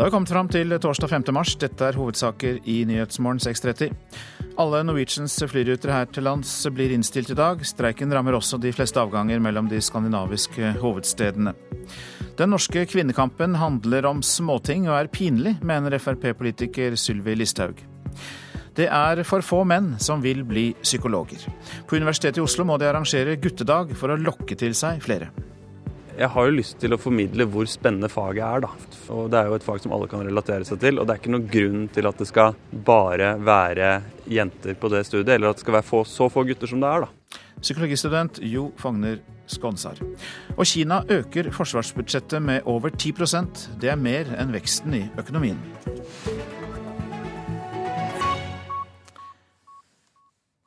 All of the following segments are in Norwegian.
Da har vi kommet fram til torsdag 5. mars. Dette er hovedsaker i Nyhetsmorgen 6.30. Alle Norwegians flyruter her til lands blir innstilt i dag. Streiken rammer også de fleste avganger mellom de skandinaviske hovedstedene. Den norske kvinnekampen handler om småting og er pinlig, mener Frp-politiker Sylvi Listhaug. Det er for få menn som vil bli psykologer. På Universitetet i Oslo må de arrangere guttedag for å lokke til seg flere. Jeg har jo lyst til å formidle hvor spennende faget er, da. Og det er jo et fag som alle kan relatere seg til. Og det er ikke noen grunn til at det skal bare være jenter på det studiet, eller at det skal være få, så få gutter som det er, da. Psykologistudent Jo Fagner Skonsar. Og Kina øker forsvarsbudsjettet med over 10% Det er mer enn veksten i økonomien.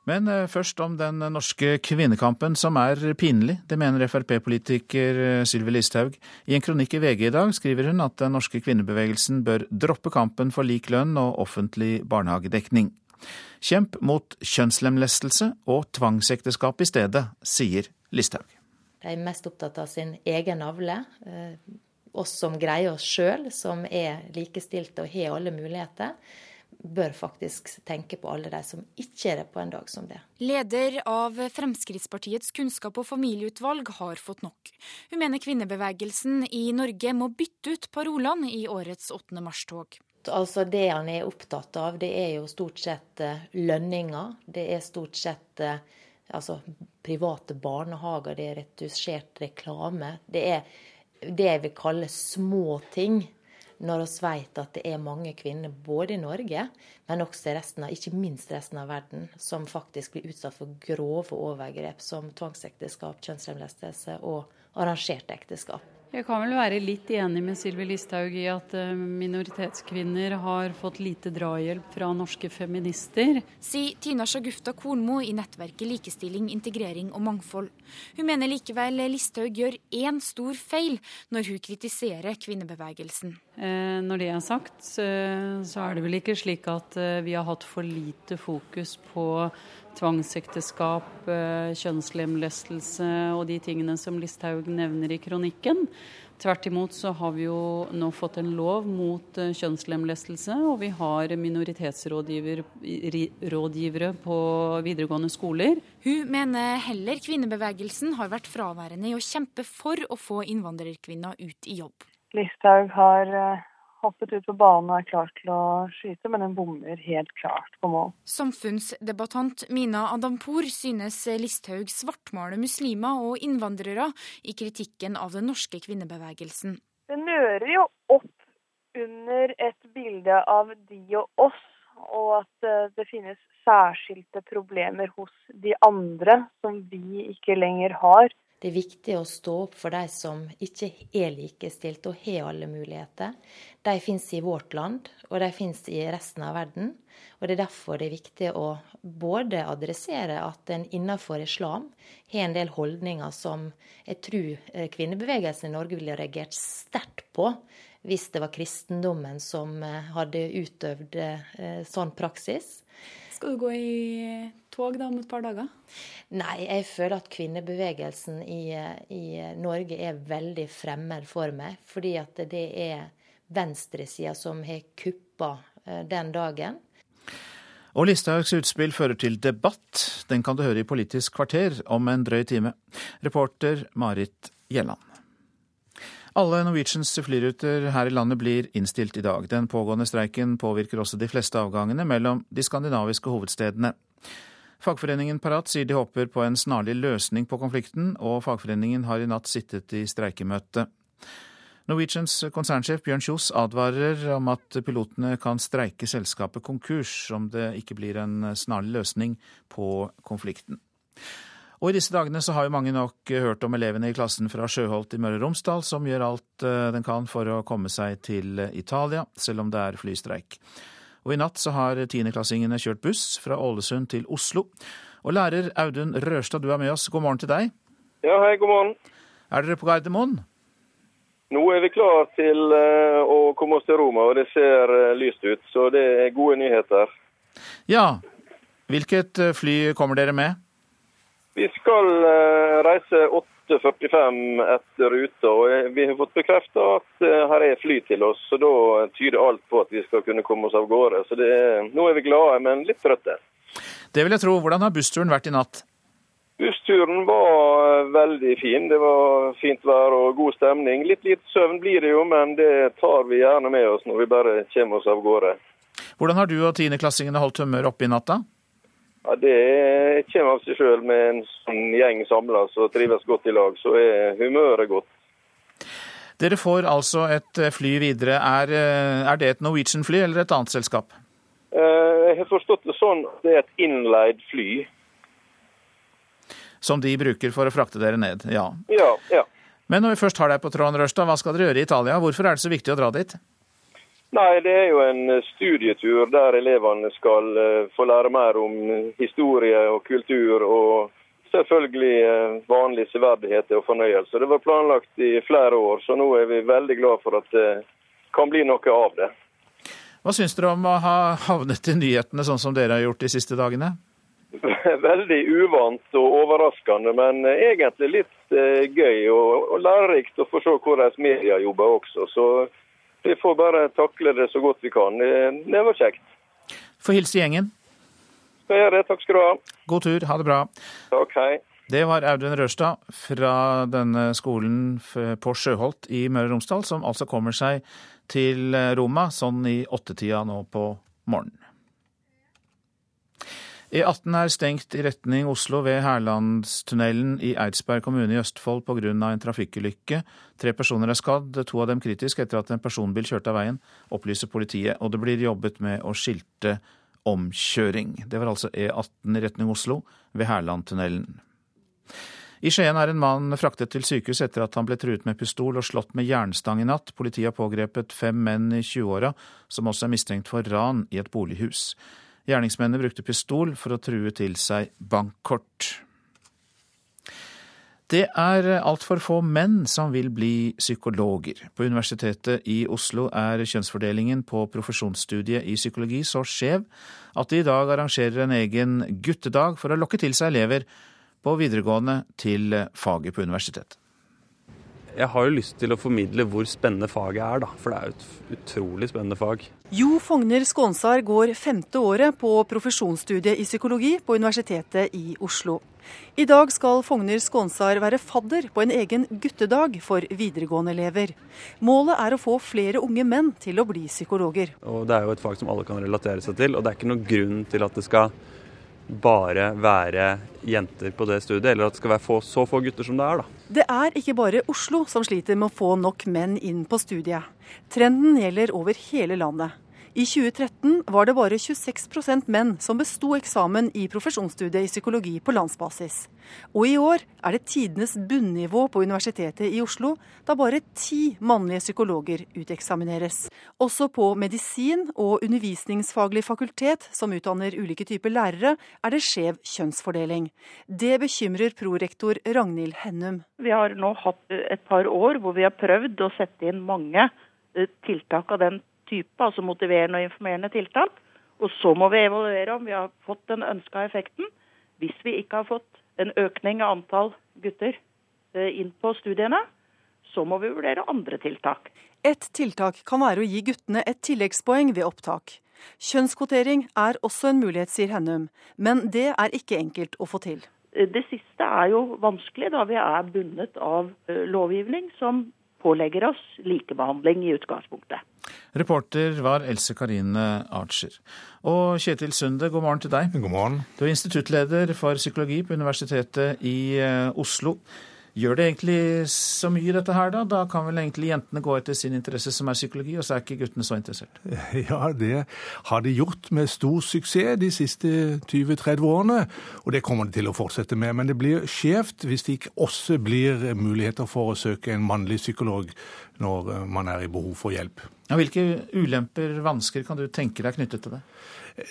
Men eh, først om den norske kvinnekampen, som er pinlig. Det mener Frp-politiker eh, Sylvi Listhaug. I en kronikk i VG i dag skriver hun at den norske kvinnebevegelsen bør droppe kampen for lik lønn og offentlig barnehagedekning. Kjemp mot kjønnslemlestelse og tvangsekteskap i stedet, sier Listhaug. De er mest opptatt av sin egen navle. Eh, oss som greier oss sjøl, som er likestilte og har alle muligheter bør faktisk tenke på alle de som ikke er det på en dag som det. Leder av Fremskrittspartiets kunnskap- og familieutvalg har fått nok. Hun mener kvinnebevegelsen i Norge må bytte ut parolene i årets 8. mars-tog. Altså Det han er opptatt av, det er jo stort sett eh, lønninger. Det er stort sett eh, altså, private barnehager, det er retusjert reklame. Det er det jeg vil kalle små ting når vi vet at det er mange kvinner både i Norge, men også resten av, ikke minst resten av verden, som faktisk blir utsatt for grove overgrep som tvangsekteskap, kjønnslemlestelse og arrangerte ekteskap. Jeg kan vel være litt enig med Sylvi Listhaug i at eh, minoritetskvinner har fått lite drahjelp fra norske feminister. Sier Tina Shagufta Kornmo i nettverket Likestilling, integrering og mangfold. Hun mener likevel Listhaug gjør én stor feil når hun kritiserer kvinnebevegelsen. Eh, når det er sagt, så er det vel ikke slik at eh, vi har hatt for lite fokus på tvangsekteskap, eh, kjønnslemlestelse og de tingene som Listhaug nevner i kronikken. Tvert imot så har vi jo nå fått en lov mot eh, kjønnslemlestelse, og vi har minoritetsrådgivere på videregående skoler. Hun mener heller kvinnebevegelsen har vært fraværende i å kjempe for å få innvandrerkvinner ut i jobb. Listhaug har eh, hoppet ut på banen og er klar til å skyte, men den bommer helt klart på mål. Samfunnsdebattant Mina Adampour synes Listhaug svartmaler muslimer og innvandrere i kritikken av den norske kvinnebevegelsen. Det nører jo opp under et bilde av de og oss, og at eh, det finnes særskilte problemer hos de andre som vi ikke lenger har. Det er viktig å stå opp for de som ikke er likestilt og har alle muligheter. De finnes i vårt land, og de finnes i resten av verden. Og Det er derfor det er viktig å både adressere at en innenfor islam har en del holdninger som jeg tror eh, kvinnebevegelsen i Norge ville reagert sterkt på hvis det var kristendommen som eh, hadde utøvd eh, sånn praksis. Skal du gå i tog da om et par dager? Nei, jeg føler at kvinnebevegelsen i, i Norge er veldig fremmed for meg. Fordi at det er venstresida som har kuppa eh, den dagen. Og Listhaugs utspill fører til debatt. Den kan du høre i Politisk kvarter om en drøy time. Reporter Marit Gjelland. Alle Norwegians flyruter her i landet blir innstilt i dag. Den pågående streiken påvirker også de fleste avgangene mellom de skandinaviske hovedstedene. Fagforeningen Parat sier de håper på en snarlig løsning på konflikten, og fagforeningen har i natt sittet i streikemøte. Norwegians konsernsjef Bjørn Kjos advarer om at pilotene kan streike selskapet konkurs om det ikke blir en snarlig løsning på konflikten. Og i disse dagene så har jo mange nok hørt om elevene i klassen fra Sjøholt i Møre og Romsdal som gjør alt eh, den kan for å komme seg til Italia, selv om det er flystreik. Og i natt så har tiendeklassingene kjørt buss fra Ålesund til Oslo. Og lærer Audun Rørstad, du er med oss. God morgen til deg. Ja, hei, god morgen. Er dere på Gardermoen? Nå er vi klar til eh, å komme oss til Roma, og det ser eh, lyst ut. Så det er gode nyheter. Ja. Hvilket fly kommer dere med? Vi skal eh, reise 8.45 etter ruta, og vi har fått bekrefta at eh, her er fly til oss. så Da tyder alt på at vi skal kunne komme oss av gårde. Så er, nå er vi glade, men litt trøtte. Det vil jeg tro. Hvordan har bussturen vært i natt? Bussturen var eh, veldig fin. Det var fint vær og god stemning. Litt lite søvn blir det jo, men det tar vi gjerne med oss når vi bare kommer oss av gårde. Hvordan har du og tiendeklassingene holdt humøret oppe i natta? Ja, Det kommer av seg sjøl. Med en sånn gjeng samla som trives godt i lag, så er humøret godt. Dere får altså et fly videre. Er, eh, er det et Norwegian-fly eller et annet selskap? Eh, jeg har forstått det sånn at det er et innleid fly. Som de bruker for å frakte dere ned, ja. Ja, ja. Men når vi først har deg på tråden, Rørstad, hva skal dere gjøre i Italia? Hvorfor er det så viktig å dra dit? Nei, Det er jo en eh, studietur der elevene skal eh, få lære mer om historie og kultur. Og selvfølgelig eh, vanlige severdigheter og fornøyelse. Det var planlagt i flere år, så nå er vi veldig glad for at det kan bli noe av det. Hva syns dere om å ha havnet i nyhetene sånn som dere har gjort de siste dagene? Veldig uvant og overraskende, men egentlig litt gøy og, og lærerikt å få se hvordan media jobber også. Så vi får bare takle det så godt vi kan. Det var kjekt. Få hilse gjengen. Skal gjøre det. Takk skal du ha. God tur. Ha det bra. Takk, hei. Det var Audun Rørstad fra denne skolen på Sjøholt i Møre og Romsdal, som altså kommer seg til Roma sånn i åttetida nå på morgenen. E18 er stengt i retning Oslo ved Hærlandstunnelen i Eidsberg kommune i Østfold pga. en trafikkulykke. Tre personer er skadd, to av dem kritisk etter at en personbil kjørte av veien, opplyser politiet. Og det blir jobbet med å skilte omkjøring. Det var altså E18 i retning Oslo ved Hærlandtunnelen. I Skien er en mann fraktet til sykehus etter at han ble truet med pistol og slått med jernstang i natt. Politiet har pågrepet fem menn i 20-åra som også er mistenkt for ran i et bolighus. Gjerningsmennene brukte pistol for å true til seg bankkort. Det er altfor få menn som vil bli psykologer. På Universitetet i Oslo er kjønnsfordelingen på profesjonsstudiet i psykologi så skjev at de i dag arrangerer en egen guttedag for å lokke til seg elever på videregående til faget på universitetet. Jeg har jo lyst til å formidle hvor spennende faget er, da. For det er jo et utrolig spennende fag. Jo Fogner Skånsar går femte året på profesjonsstudiet i psykologi på Universitetet i Oslo. I dag skal Fogner Skånsar være fadder på en egen guttedag for videregående elever. Målet er å få flere unge menn til å bli psykologer. Og Det er jo et fag som alle kan relatere seg til, og det er ikke noen grunn til at det skal bare være jenter på det studiet, eller at det skal være få, så få gutter som det er. da. Det er ikke bare Oslo som sliter med å få nok menn inn på studiet. Trenden gjelder over hele landet. I 2013 var det bare 26% menn som besto eksamen i profesjonsstudiet i psykologi på landsbasis. Og i år er det tidenes bunnivå på Universitetet i Oslo, da bare ti mannlige psykologer uteksamineres. Også på medisin og undervisningsfaglig fakultet, som utdanner ulike typer lærere, er det skjev kjønnsfordeling. Det bekymrer prorektor Ragnhild Hennum. Vi har nå hatt et par år hvor vi har prøvd å sette inn mange eh, tiltak av den type, altså motiverende og informerende tiltak. Og så må vi evaluere om vi har fått den ønska effekten. Hvis vi ikke har fått en økning av antall gutter eh, inn på studiene, så må vi vurdere andre tiltak. Et tiltak kan være å gi guttene et tilleggspoeng ved opptak. Kjønnskvotering er også en mulighet, sier Hennum, men det er ikke enkelt å få til. Eh, det siste er jo vanskelig, da vi er bundet av eh, lovgivning som pålegger oss likebehandling i utgangspunktet. Reporter var Else Karine Archer. Og Kjetil Sunde, god morgen til deg. God morgen. Du er instituttleder for psykologi på Universitetet i eh, Oslo. Gjør det egentlig så mye, dette her, da? Da kan vel egentlig jentene gå etter sin interesse, som er psykologi, og så er ikke guttene så interessert? Ja, det har de gjort med stor suksess de siste 20-30 årene, og det kommer de til å fortsette med. Men det blir skjevt hvis det ikke også blir muligheter for å søke en mannlig psykolog når eh, man er i behov for hjelp. Ja, hvilke ulemper, vansker, kan du tenke deg knyttet til det?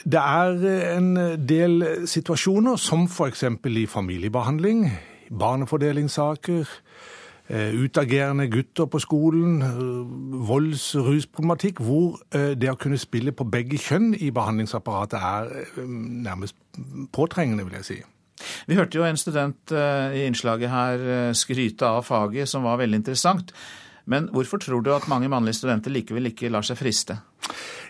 Det er en del situasjoner, som f.eks. i familiebehandling, barnefordelingssaker, eh, utagerende gutter på skolen, eh, volds- og rusproblematikk, hvor eh, det å kunne spille på begge kjønn i behandlingsapparatet er nærmest påtrengende, vil jeg si. Vi hørte jo en student i innslaget her skryte av faget, som var veldig interessant. Men hvorfor tror du at mange mannlige studenter likevel ikke lar seg friste?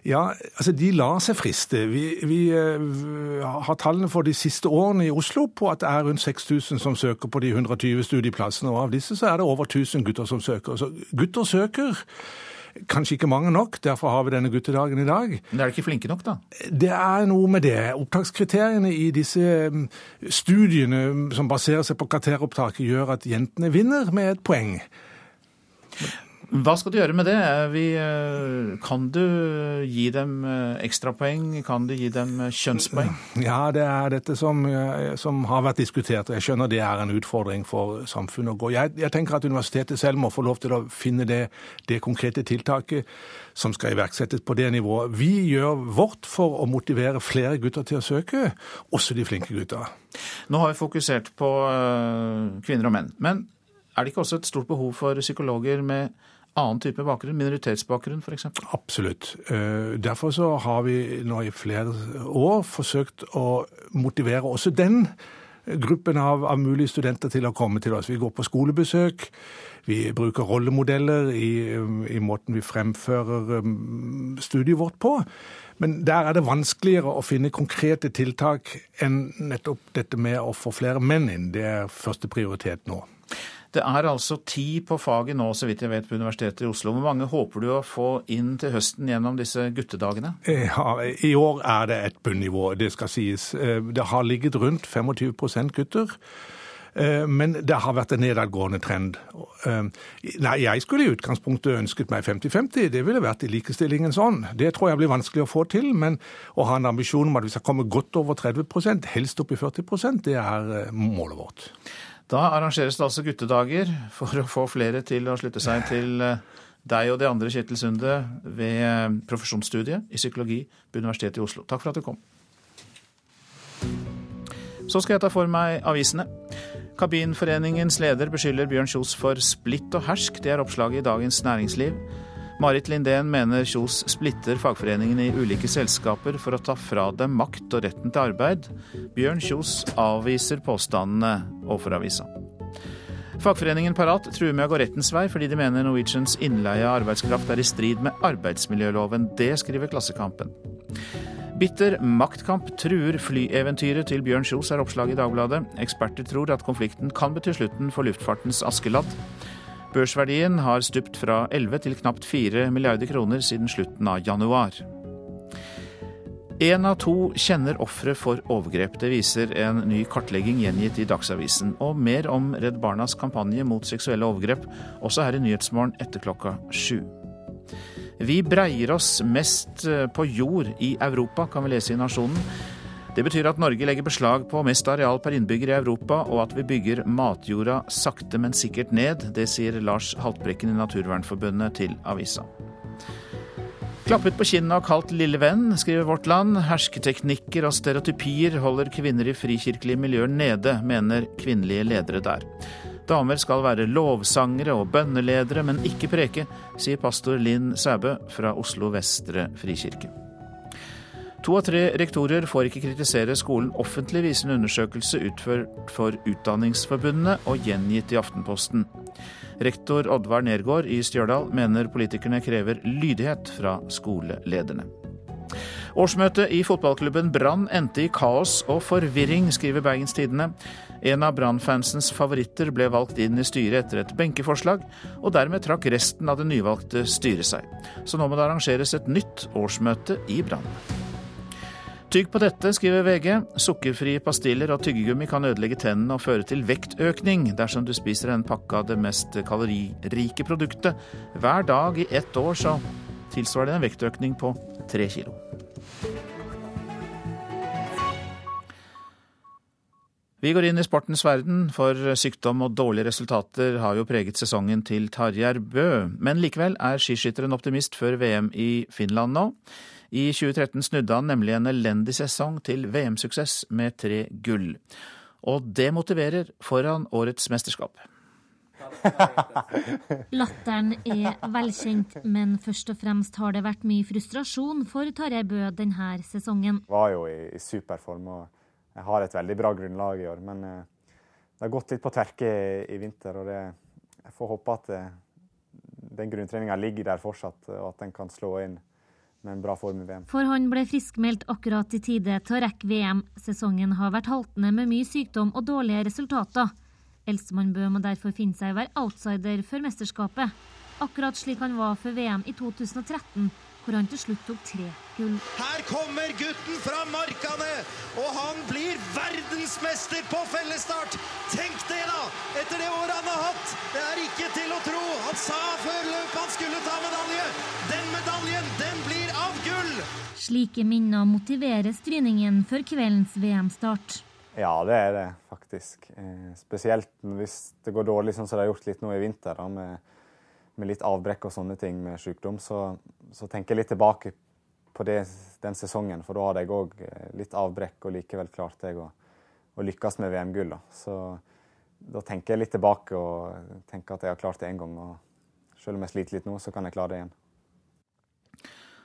Ja, altså De lar seg friste. Vi, vi uh, har tallene for de siste årene i Oslo på at det er rundt 6000 som søker på de 120 studieplassene. og Av disse så er det over 1000 gutter som søker. Så gutter søker. Kanskje ikke mange nok, derfor har vi denne guttedagen i dag. Men er de ikke flinke nok, da? Det er noe med det. Opptakskriteriene i disse mm, studiene som baserer seg på karakteropptaket, gjør at jentene vinner med et poeng. Hva skal du gjøre med det? Vi, eh, kan du gi dem eh, ekstrapoeng? Kan du gi dem eh, kjønnspoeng? Ja, det er dette som, som, har vært diskutert. og Jeg skjønner det er en utfordring for samfunnet å gå. Jeg, jeg tenker at universitetet selv må få lov til å finne det, det konkrete tiltaket som skal iverksettes på det nivået. Vi gjør vårt for å motivere flere gutter til å søke, også de flinke gutta. Nå har vi fokusert på kvinner og menn. Men er det ikke også et stort behov for psykologer med annen type bakgrunn, minoritetsbakgrunn f.eks.? Absolutt. Eh, derfor så har vi nå i flere år forsøkt å motivere også den gruppen av, av, mulige studenter til å komme til oss. Vi går på skolebesøk. Vi bruker rollemodeller i, i måten vi fremfører um, studiet vårt på. Men der er det vanskeligere å finne konkrete tiltak enn nettopp dette med å få flere menn inn. Det er første prioritet nå. Det er altså ti på faget nå, så vidt jeg vet, på Universitetet i Oslo. Hvor mange håper du å få inn til høsten gjennom disse guttedagene? Ja, I år er det et bunnivå, det skal sies. Eh, det har ligget rundt 25% gutter. Eh, men det har vært en nedadgående trend. Eh, nei, jeg skulle i utgangspunktet ønsket meg 50-50. Det ville vært i likestillingens ånd. Det tror jeg blir vanskelig å få til. Men å ha en ambisjon om at vi skal komme godt over 30% helst opp i 40% det er målet vårt. Da arrangeres det altså guttedager for å få flere til å slutte seg til eh, deg og de andre, Kjetil Sunde, ved eh, profesjonsstudiet i psykologi på Universitetet i Oslo. Takk for at du kom. Så skal jeg ta for meg avisene. Kabinforeningens leder beskylder Bjørn Kjos for splitt og hersk. Det er oppslaget i Dagens Næringsliv. Marit Lindén mener Kjos splitter fagforeningene i ulike selskaper for å ta fra dem makt og retten til arbeid. Bjørn Kjos avviser påstandene overfor. Fagforeningen Parat truer med å gå rettens vei fordi de mener Norwegians innleie av arbeidskraft er i strid med arbeidsmiljøloven. Det skriver Klassekampen. Bitter maktkamp truer flyeventyret til Bjørn Kjos, er oppslaget i Dagbladet. Eksperter tror at konflikten kan bety slutten for luftfartens Askeladd. Børsverdien har stupt fra 11 til knapt 4 milliarder kroner siden slutten av januar. Én av to kjenner ofre for overgrep. Det viser en ny kartlegging gjengitt i Dagsavisen. Og mer om Redd Barnas kampanje mot seksuelle overgrep, også her i Nyhetsmorgen etter klokka sju. Vi breier oss mest på jord i Europa, kan vi lese i Nasjonen. Det betyr at Norge legger beslag på mest areal per innbygger i Europa, og at vi bygger matjorda sakte, men sikkert ned. Det sier Lars Haltbrekken i Naturvernforbundet til avisa. Klappet på kinnet og kalt lille venn, skriver Vårt Land. Hersketeknikker og stereotypier holder kvinner i frikirkelige miljøer nede, mener kvinnelige ledere der. Damer skal være lovsangere og bønneledere, men ikke preke, sier pastor Linn Sæbø fra Oslo Vestre frikirke. To av tre rektorer får ikke kritisere skolen offentlig, viser en undersøkelse utført for Utdanningsforbundet og gjengitt i Aftenposten. Rektor Oddvar Nergård i Stjørdal mener politikerne krever lydighet fra skolelederne. Årsmøtet i fotballklubben Brann endte i kaos og forvirring, skriver Bergens Tidende. En av Brann-fansens favoritter ble valgt inn i styret etter et benkeforslag, og dermed trakk resten av det nyvalgte styret seg. Så nå må det arrangeres et nytt årsmøte i Brann. Tygg på dette, skriver VG. Sukkerfrie pastiller og tyggegummi kan ødelegge tennene og føre til vektøkning dersom du spiser en pakke av det mest kaloririke produktet hver dag i ett år, så tilsvarer det en vektøkning på tre kilo. Vi går inn i sportens verden, for sykdom og dårlige resultater har jo preget sesongen til Tarjei Bø. Men likevel er skiskytteren optimist før VM i Finland nå. I 2013 snudde han nemlig en elendig sesong til VM-suksess med tre gull. Og det motiverer foran årets mesterskap. Latteren er velkjent, men først og fremst har det vært mye frustrasjon for Tarjei Bø denne sesongen. Var jo i, i superform og jeg har et veldig bra grunnlag i år. Men det har gått litt på tverke i vinter, og det, jeg får håpe at den grunntreninga ligger der fortsatt, og at den kan slå inn med en bra form i VM. For han ble friskmeldt akkurat i tide til å rekke VM. Sesongen har vært haltende med mye sykdom og dårlige resultater. Elstemann Bø må derfor finne seg å være outsider for mesterskapet. Akkurat slik han var for VM i 2013, hvor han til slutt tok tre gull. Her kommer gutten fra Markane, og han blir verdensmester på fellesstart! Tenk det, da! Etter det året han har hatt! Det er ikke til å tro! Han sa før løpet han skulle ta medalje! Den medaljen, den blir! Slike minner motiverer stryningen før kveldens VM-start. Ja, det er det faktisk. Eh, spesielt hvis det går dårlig, sånn som det har gjort litt nå i vinter. da, med med litt avbrekk og sånne ting med sykdom, så, så tenker jeg litt tilbake på det, den sesongen. For da hadde jeg òg eh, litt avbrekk, og likevel klarte jeg å, å lykkes med VM-gull. Så da tenker jeg litt tilbake og tenker at jeg har klart det én gang. Og selv om jeg sliter litt nå, så kan jeg klare det igjen.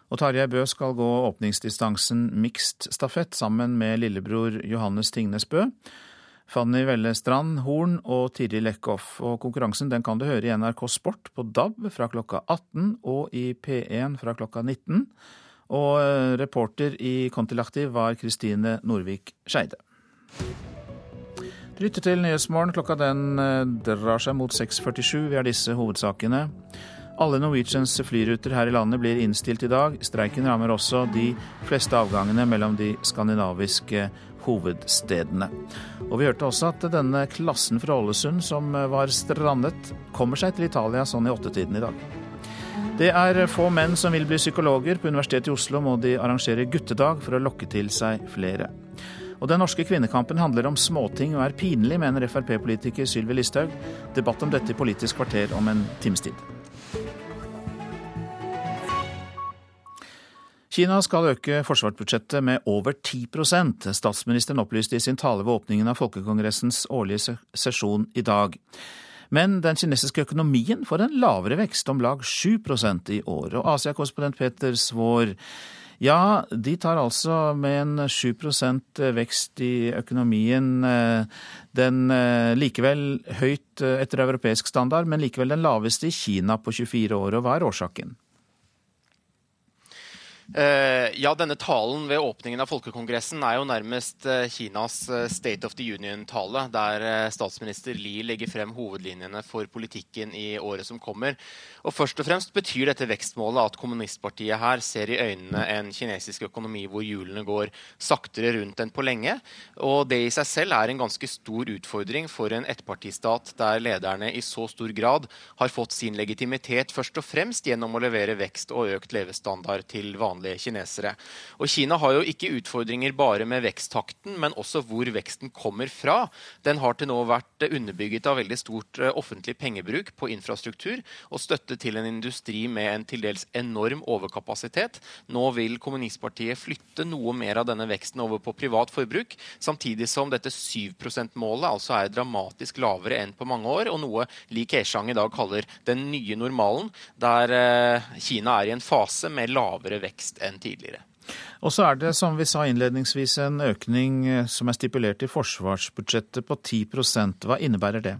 Og Tarjei Bø skal gå åpningsdistansen mixed stafett sammen med lillebror Johannes Tingnes Bø. Fanny Velle Strand Horn og Tiril Eckhoff. Og konkurransen den kan du høre i NRK Sport på DAB fra klokka 18 og i P1 fra klokka 19. Og eh, reporter i Kontilaktiv var Kristine Norvik Skeide. Du til Nyhetsmorgen. Klokka den eh, drar seg mot 6.47. Vi har disse hovedsakene. Alle Norwegians flyruter her i landet blir innstilt i dag. Streiken rammer også de fleste avgangene mellom de skandinaviske hovedstedene. Og vi hørte også at denne klassen fra Ålesund som var strandet, kommer seg til Italia sånn i åttetiden i dag. Det er få menn som vil bli psykologer. På Universitetet i Oslo må de arrangere guttedag for å lokke til seg flere. Og Den norske kvinnekampen handler om småting og er pinlig, mener Frp-politiker Sylvi Listhaug. Debatt om dette i Politisk kvarter om en times tid. Kina skal øke forsvarsbudsjettet med over 10% Statsministeren opplyste i sin tale ved åpningen av Folkekongressens årlige sesjon i dag. Men den kinesiske økonomien får en lavere vekst, om lag 7% i år. Og Asia-korrespondent Peter Svaar, ja, de tar altså med en 7% vekst i økonomien eh, den eh, likevel høyt eh, etter europeisk standard, men likevel den laveste i Kina på 24 år. Og hva er årsaken? Eh, ja, denne talen ved åpningen av Folkekongressen er jo nærmest eh, Kinas eh, State of the Union-tale, der statsminister Li legger frem hovedlinjene for politikken i året som kommer. Og Først og fremst betyr dette vekstmålet at kommunistpartiet her ser i øynene en kinesisk økonomi hvor hjulene går saktere rundt enn på lenge. Og det i seg selv er en ganske stor utfordring for en ettpartistat der lederne i så stor grad har fått sin legitimitet først og fremst gjennom å levere vekst og økt levestandard til vanlige vanlige kinesere. Og Kina har jo ikke utfordringer bare med veksttakten, men også hvor veksten kommer fra. Den har til nå vært underbygget av veldig stort eh, offentlig pengebruk på infrastruktur og støtte til en industri med en til dels enorm overkapasitet. Nå vil kommunistpartiet flytte noe mer av denne veksten over på privat forbruk, samtidig som dette 7 %-målet altså er dramatisk lavere enn på mange år, og noe Li Keqiang i dag kaller den nye normalen, der eh, Kina er i en fase med lavere vekst vekst enn tidligere. Og så er det, som vi sa innledningsvis, en økning eh, som er stipulert i forsvarsbudsjettet på 10% Hva innebærer det?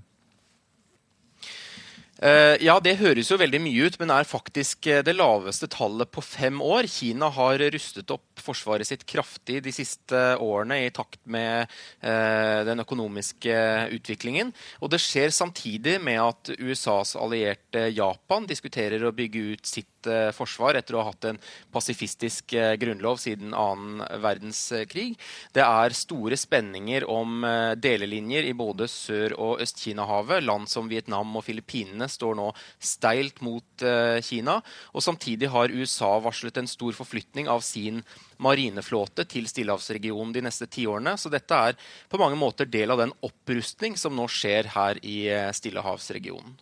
Uh, ja, det høres jo veldig mye ut, men er faktisk uh, det laveste tallet på fem år. Kina har rustet opp forsvaret sitt kraftig de siste årene i takt med den økonomiske utviklingen. Og det skjer samtidig med at USAs allierte Japan diskuterer å bygge ut sitt forsvar etter å ha hatt en pasifistisk grunnlov siden annen verdenskrig. Det er store spenninger om delelinjer i både Sør- og Øst-Kina-havet. Land som Vietnam og Filippinene står nå steilt mot eh, Kina. Og samtidig har USA varslet en stor forflytning av sin marineflåte til stillehavsregionen de neste tiårene. Så dette er på mange måter del av den opprustning som nå skjer her i eh, stillehavsregionen.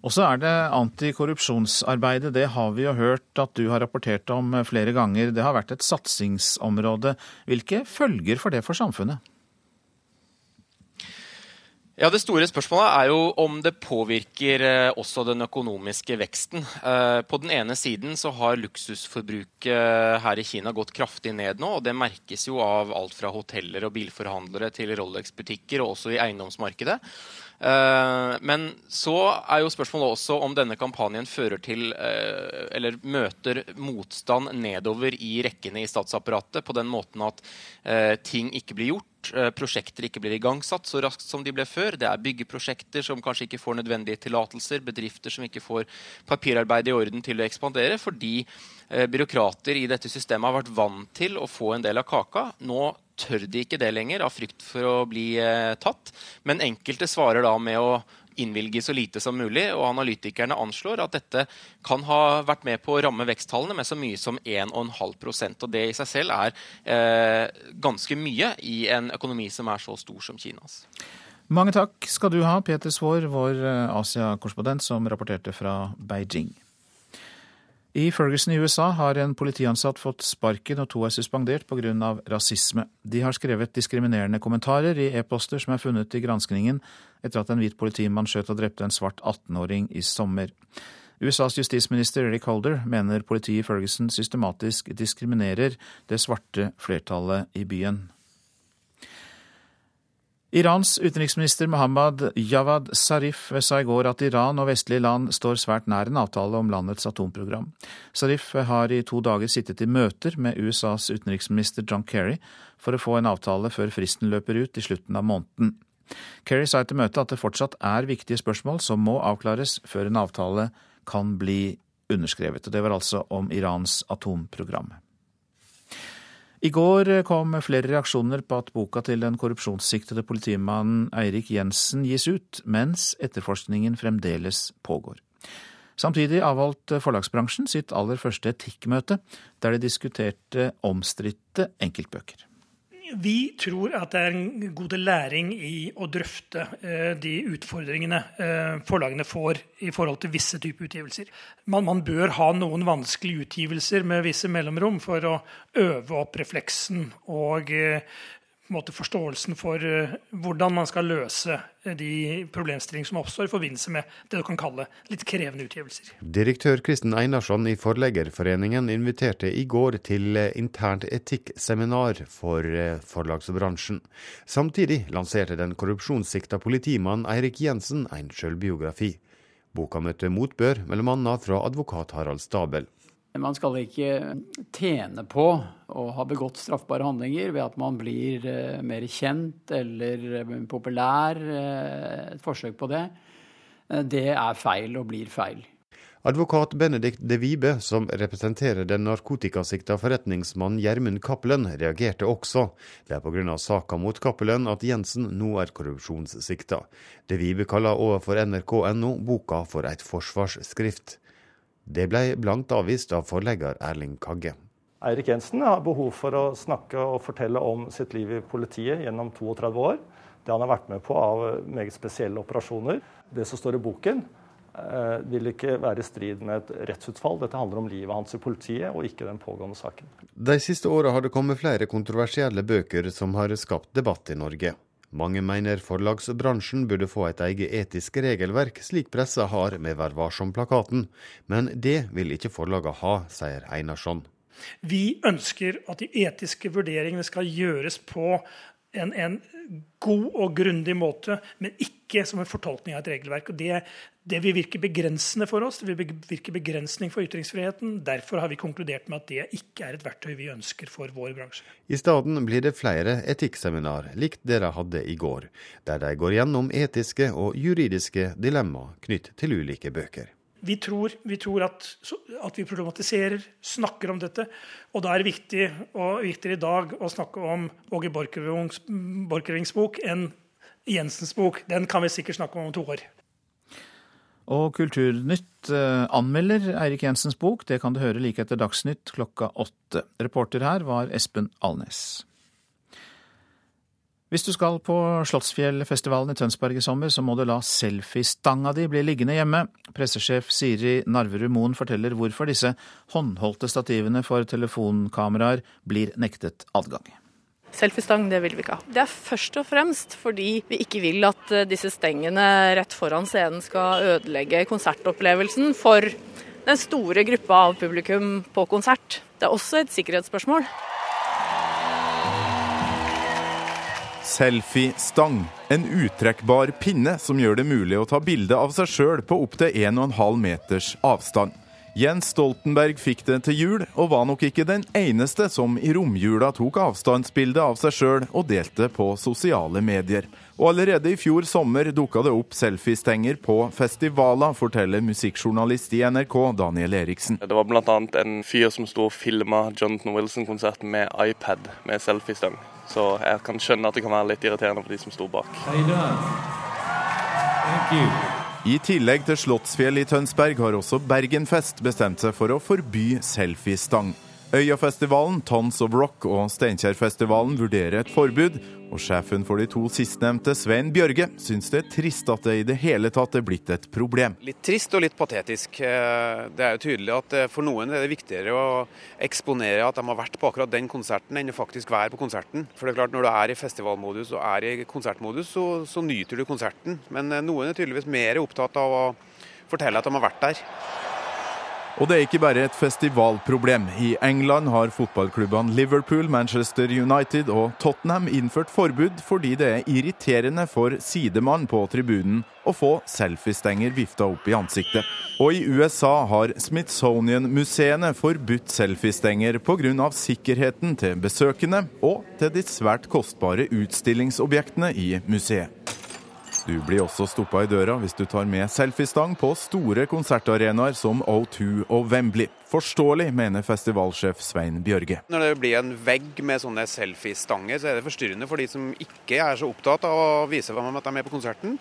Og så er det antikorrupsjonsarbeidet. Det har vi jo hørt at du har rapportert om flere ganger. Det har vært et satsingsområde. Hvilke følger for det for samfunnet? Ja, Det store spørsmålet er jo om det påvirker eh, også den økonomiske veksten. Eh, på den ene siden så har luksusforbruket her i Kina gått kraftig ned nå. og Det merkes jo av alt fra hoteller og bilforhandlere til Rolex-butikker, og også i eiendomsmarkedet. Eh, men så er jo spørsmålet også om denne kampanjen fører til eh, eller møter motstand nedover i rekkene i statsapparatet på den måten at eh, ting ikke blir gjort. Prosjekter ikke blir igangsatt så raskt som de ble før. Det er byggeprosjekter som kanskje ikke får nødvendige tillatelser. Bedrifter som ikke får papirarbeid i orden til å ekspandere fordi byråkrater i dette systemet har vært vant til å få en del av kaka. Nå tør de ikke det lenger av frykt for å bli eh, tatt. Men enkelte svarer da med å innvilge så lite som mulig, og analytikerne anslår at dette kan ha vært med på å ramme veksttallene med så mye som 1,5% og Det i seg selv er eh, ganske mye i en økonomi som er så stor som Kinas. Mange takk skal du ha, Peter Svaar, vår eh, Asia-korrespondent som rapporterte fra Beijing. I Ferguson i USA har en politiansatt fått sparken og to er suspendert pga. rasisme. De har skrevet diskriminerende kommentarer i e-poster som er funnet i granskningen etter at en hvit politimann skjøt og drepte en svart 18-åring i sommer. USAs justisminister Eric Holder mener politiet i Ferguson systematisk diskriminerer det svarte flertallet i byen. Irans utenriksminister Mohammad Javad Zarif sa i går at Iran og vestlige land står svært nær en avtale om landets atomprogram. Zarif har i to dager sittet i møter med USAs utenriksminister John Kerry for å få en avtale før fristen løper ut i slutten av måneden. Kerry sa etter møtet at det fortsatt er viktige spørsmål som må avklares før en avtale kan bli underskrevet. Og det var altså om Irans atomprogram. I går kom flere reaksjoner på at boka til den korrupsjonssiktede politimannen Eirik Jensen gis ut, mens etterforskningen fremdeles pågår. Samtidig avholdt forlagsbransjen sitt aller første etikkmøte, der de diskuterte omstridte enkeltbøker. Vi tror at det er en god læring i å drøfte eh, de utfordringene eh, forlagene får i forhold til visse typer utgivelser. Man, man, bør ha noen vanskelige utgivelser med visse mellomrom for å øve opp refleksen og eh, måte, forståelsen for uh, hvordan man skal løse uh, de problemstillinger som oppstår i forbindelse med det du kan kalle litt krevende utgivelser. Direktør Kristen Einarsson i Forleggerforeningen inviterte i går til uh, internt etikkseminar for forlagsbransjen. Samtidig lanserte den korrupsjonssikta politimannen Eirik Jensen en sjølbiografi. Boka møtte motbør, bl.a. fra advokat Harald Stabel. Man skal ikke tjene på å ha begått straffbare handlinger ved at man blir eh, mer kjent eller eh, populær. Eh, et forsøk på det. Det er feil og blir feil. Advokat Benedikt De Vibe, som representerer den narkotikasikta forretningsmannen Gjermund Cappelen, reagerte også. Det er pga. saka mot Cappelen at Jensen nå er korrupsjonssikta. De Vibe kaller overfor nrk.no boka for et forsvarsskrift. Det ble blankt avvist av forlegger Erling Kagge. Eirik Jensen har behov for å snakke og fortelle om sitt liv i politiet gjennom 32 år. Det han har vært med på av meget spesielle operasjoner. Det som står i boken, eh, vil ikke være i strid med et rettsutfall. Dette handler om livet hans i politiet, og ikke den pågående saken. De siste åra har det kommet flere kontroversielle bøker som har skapt debatt i Norge. Mange mener forlagsbransjen burde få et eget etisk regelverk, slik pressa har med Vær varsom-plakaten. Men det vil ikke forlagene ha, sier Einarsson. Vi ønsker at de etiske vurderingene skal gjøres på en, en god og grundig måte, men ikke som en fortolkning av et regelverk. Og det, det vil virke begrensende for oss, det vil virke begrensning for ytringsfriheten. Derfor har vi konkludert med at det ikke er et verktøy vi ønsker for vår bransje. I stedet blir det flere etikkseminar, likt dere hadde i går, der de går gjennom etiske og juridiske dilemmaer knytt til ulike bøker. Vi tror, vi tror at, at, vi problematiserer, snakker om dette. Og da er det viktig, og viktigere i dag å snakke om Åge Borchgrevinks bok enn Jensens bok. Den kan vi sikkert snakke om om to år. Og Kulturnytt eh, anmelder Eirik Jensens bok. Det kan du høre like etter Dagsnytt klokka åtte. Reporter her var Espen Alnes. Hvis du skal på Slottsfjellfestivalen i Tønsberg i sommer, så må du la selfiestanga di bli liggende hjemme. Pressesjef Siri Narverud Moen forteller hvorfor disse håndholdte stativene for telefonkameraer blir nektet adgang. Selfiestang, det vil vi ikke ha. Det er først og fremst fordi vi ikke vil at eh, disse stengene rett foran scenen skal ødelegge konsertopplevelsen for den store gruppa av publikum på konsert. Det er også et sikkerhetsspørsmål. Selfiestang. En uttrekkbar pinne som gjør det mulig å ta bilde av seg sjøl på opptil 1,5 meters avstand. Jens Stoltenberg fikk det til jul, og var nok ikke den eneste som i romjula tok avstandsbilde av seg sjøl og delte på sosiale medier. Og allerede i fjor sommer dukka det opp selfiestenger på festivaler, forteller musikkjournalist i NRK Daniel Eriksen. Det var bl.a. en fyr som sto og filma Jonathan Wilson-konserten med iPad med selfiestang. Så jeg kan skjønne at det kan være litt irriterende for de som sto bak. I tillegg til Slottsfjell i Tønsberg har også Bergenfest bestemt seg for å forby selfiestang. Øyafestivalen, Tons of Rock og Steinkjerfestivalen vurderer et forbud, og sjefen for de to sistnevnte, Svein Bjørge, syns det er trist at det i det hele tatt er blitt et problem. Litt trist og litt patetisk. Eh, det er jo tydelig at eh, for noen er det viktigere å eksponere at de har vært på akkurat den konserten, enn å faktisk være på konserten. For det er klart, når du er i festivalmodus og er i konsertmodus, så, så nyter du konserten. Men eh, noen er tydeligvis mer opptatt av å fortelle at de har vært der. Og det er ikke bare et festivalproblem. I England har fotballklubbene Liverpool, Manchester United og Tottenham innført forbud fordi det er irriterende for sidemann på tribunen å få selfiestenger vifta opp i ansiktet. Og i USA har Smithsonian-museene forbudt selfiestenger pga. sikkerheten til besøkende og til de svært kostbare utstillingsobjektene i museet. Du blir også stoppa i døra hvis du tar med selfiestang på store konsertarenaer som O2 og Wembley. Forståelig, mener festivalsjef Svein Bjørge. Når det blir en vegg med sånne selfiestanger, så er det forstyrrende for de som ikke er så opptatt av å vise hvem de er med på konserten.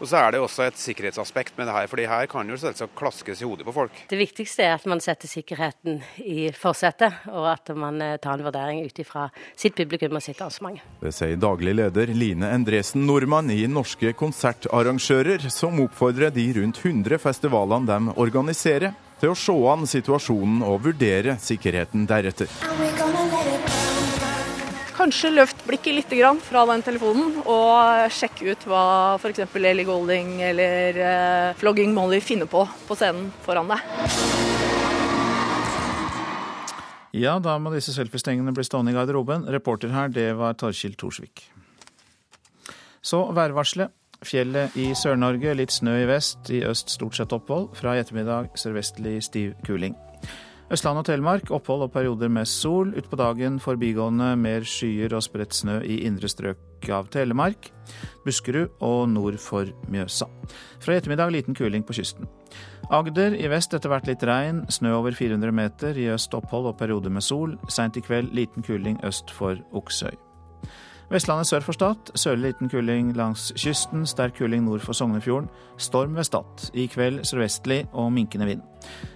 Og så er det også et sikkerhetsaspekt med det her, fordi her kan jo selvsagt klaskes i hodet på folk. Det viktigste er at man setter sikkerheten i forsetet, og at man eh, tar en vurdering ut ifra sitt publikum og sitt arrangement. Det sier daglig leder Line Endresen Nordmann i Norske konsertarrangører, som oppfordrer de rundt 100 festivalene de organiserer, til å se an situasjonen og vurdere sikkerheten deretter. Kanskje løft blikket litt fra den telefonen og sjekke ut hva f.eks. Ellie Golding eller uh, Flogging Molly finner på på scenen foran deg. Ja, da må disse selfiestengene bli stående i garderoben. Reporter her, det var Torkild Thorsvik. Så værvarselet. Fjellet i Sør-Norge, litt snø i vest. I øst stort sett opphold. Fra i ettermiddag sørvestlig stiv kuling. Østland og Telemark opphold og perioder med sol. Utpå dagen forbigående mer skyer og spredt snø i indre strøk av Telemark, Buskerud og nord for Mjøsa. Fra i ettermiddag liten kuling på kysten. Agder i vest etter hvert litt regn, snø over 400 meter. I øst opphold og perioder med sol. Seint i kveld liten kuling øst for Oksøy. Vestlandet sør for Stad. Sørlig liten kuling langs kysten. Sterk kuling nord for Sognefjorden. Storm ved Stad. I kveld sørvestlig og minkende vind.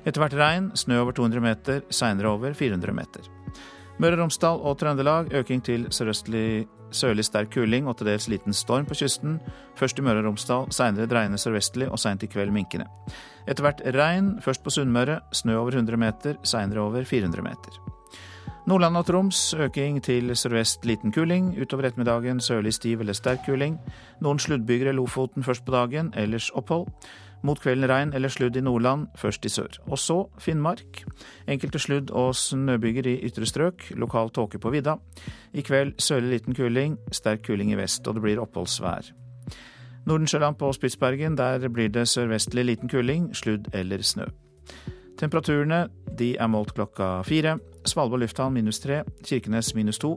Etter hvert regn. Snø over 200 meter, seinere over 400 meter. Møre og Romsdal og Trøndelag øking til sørøstlig sørlig sterk kuling og til dels liten storm på kysten. Først i Møre og Romsdal, seinere dreiende sørvestlig og seint i kveld minkende. Etter hvert regn, først på Sunnmøre. Snø over 100 meter, seinere over 400 meter. Nordland og Troms øking til sørvest liten kuling. Utover ettermiddagen sørlig stiv eller sterk kuling. Noen sluddbyger i Lofoten først på dagen, ellers opphold. Mot kvelden regn eller sludd i Nordland, først i sør. Og så Finnmark. Enkelte sludd- og snøbyger i ytre strøk. Lokal tåke på vidda. I kveld sørlig liten kuling, sterk kuling i vest, og det blir oppholdsvær. Nordensjøland på Spitsbergen, der blir det sørvestlig liten kuling, sludd eller snø. Temperaturene de er målt klokka fire. Svalbard lufthavn minus tre, Kirkenes minus to.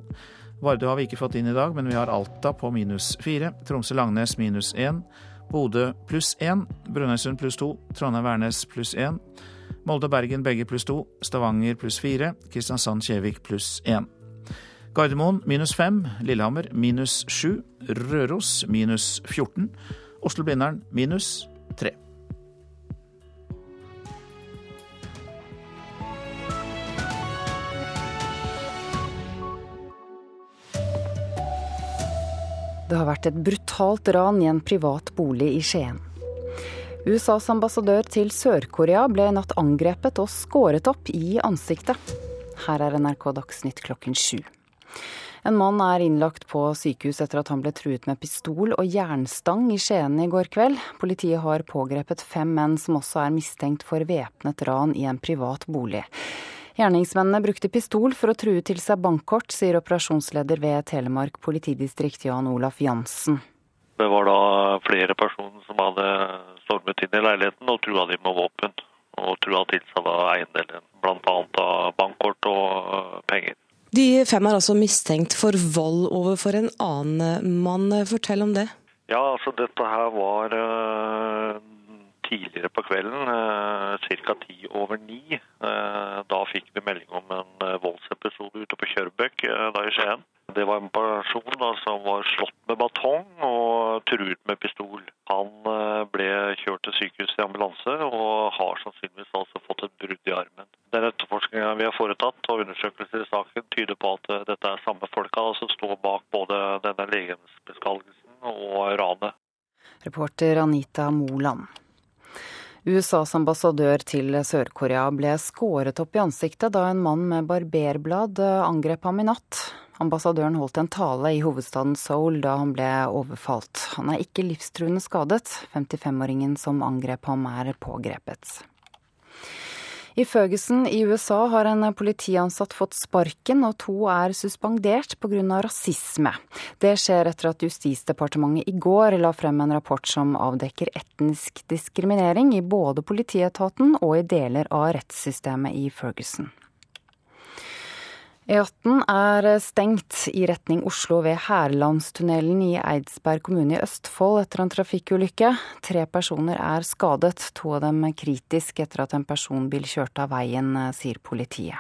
Vardø har vi ikke fått inn i dag, men vi har Alta på minus fire. Tromsø-Langnes minus én. Bodø pluss én. Brønnøysund pluss to. Trondheim-Værnes pluss én. Molde-Bergen begge pluss to. Stavanger pluss fire. Kristiansand-Kjevik pluss én. Gardermoen minus fem. Lillehammer minus sju. Røros minus 14. Oslo-Blindern minus tre. Det har vært et brutalt ran i en privat bolig i Skien. USAs ambassadør til Sør-Korea ble i natt angrepet og skåret opp i ansiktet. Her er NRK Dagsnytt klokken sju. En mann er innlagt på sykehus etter at han ble truet med pistol og jernstang i Skien i går kveld. Politiet har pågrepet fem menn som også er mistenkt for væpnet ran i en privat bolig. Gjerningsmennene brukte pistol for å true til seg bankkort, sier operasjonsleder ved Telemark politidistrikt Jan Olaf Jansen. Det var da flere personer som hadde stormet inn i leiligheten og trua dem med våpen. Og trua til seg da eiendelen, bl.a. bankkort og penger. De fem er altså mistenkt for vold overfor en annen mann. Fortell om det. Ja, altså dette her var uh, tidligere på kvelden, uh, ca. ti over ni. Uh, da fikk vi melding om en voldsepisode ute på Kjørbøk i Skien. Det var en person da, som var slått med batong og truet med pistol. Han ble kjørt til sykehus i ambulanse og har sannsynligvis altså fått et brudd i armen. Den etterforskninga vi har foretatt og undersøkelser i saken tyder på at eh, dette er samme folka som står bak både denne legemsbeskalgelsen og ranet. Reporter Anita Moland. USAs ambassadør til Sør-Korea ble skåret opp i ansiktet da en mann med barberblad eh, angrep ham i natt. Ambassadøren holdt en tale i hovedstaden Seoul da han ble overfalt. Han er ikke livstruende skadet. 55-åringen som angrep ham, er pågrepet. I Ferguson i USA har en politiansatt fått sparken, og to er suspendert pga. rasisme. Det skjer etter at Justisdepartementet i går la frem en rapport som avdekker etnisk diskriminering i både politietaten og i deler av rettssystemet i Ferguson. E18 er stengt i retning Oslo ved Hærlandstunnelen i Eidsberg kommune i Østfold etter en trafikkulykke. Tre personer er skadet, to av dem kritisk etter at en personbil kjørte av veien, sier politiet.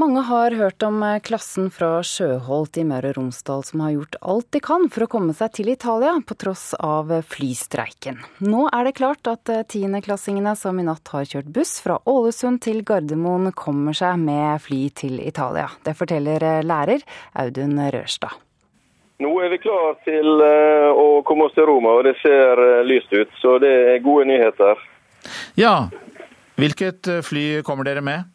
Mange har hørt om eh, klassen fra Sjøholt i Møre og Romsdal som har gjort alt de kan for å komme seg til Italia, på tross av eh, flystreiken. Nå er det klart at eh, tiendeklassingene som i natt har kjørt buss fra Ålesund til Gardermoen, kommer seg med fly til Italia. Det forteller lærer Audun Rørstad. Nå er vi klar til å komme oss til Roma, og det ser lyst ut. Så det er gode nyheter. Ja, hvilket fly kommer dere med?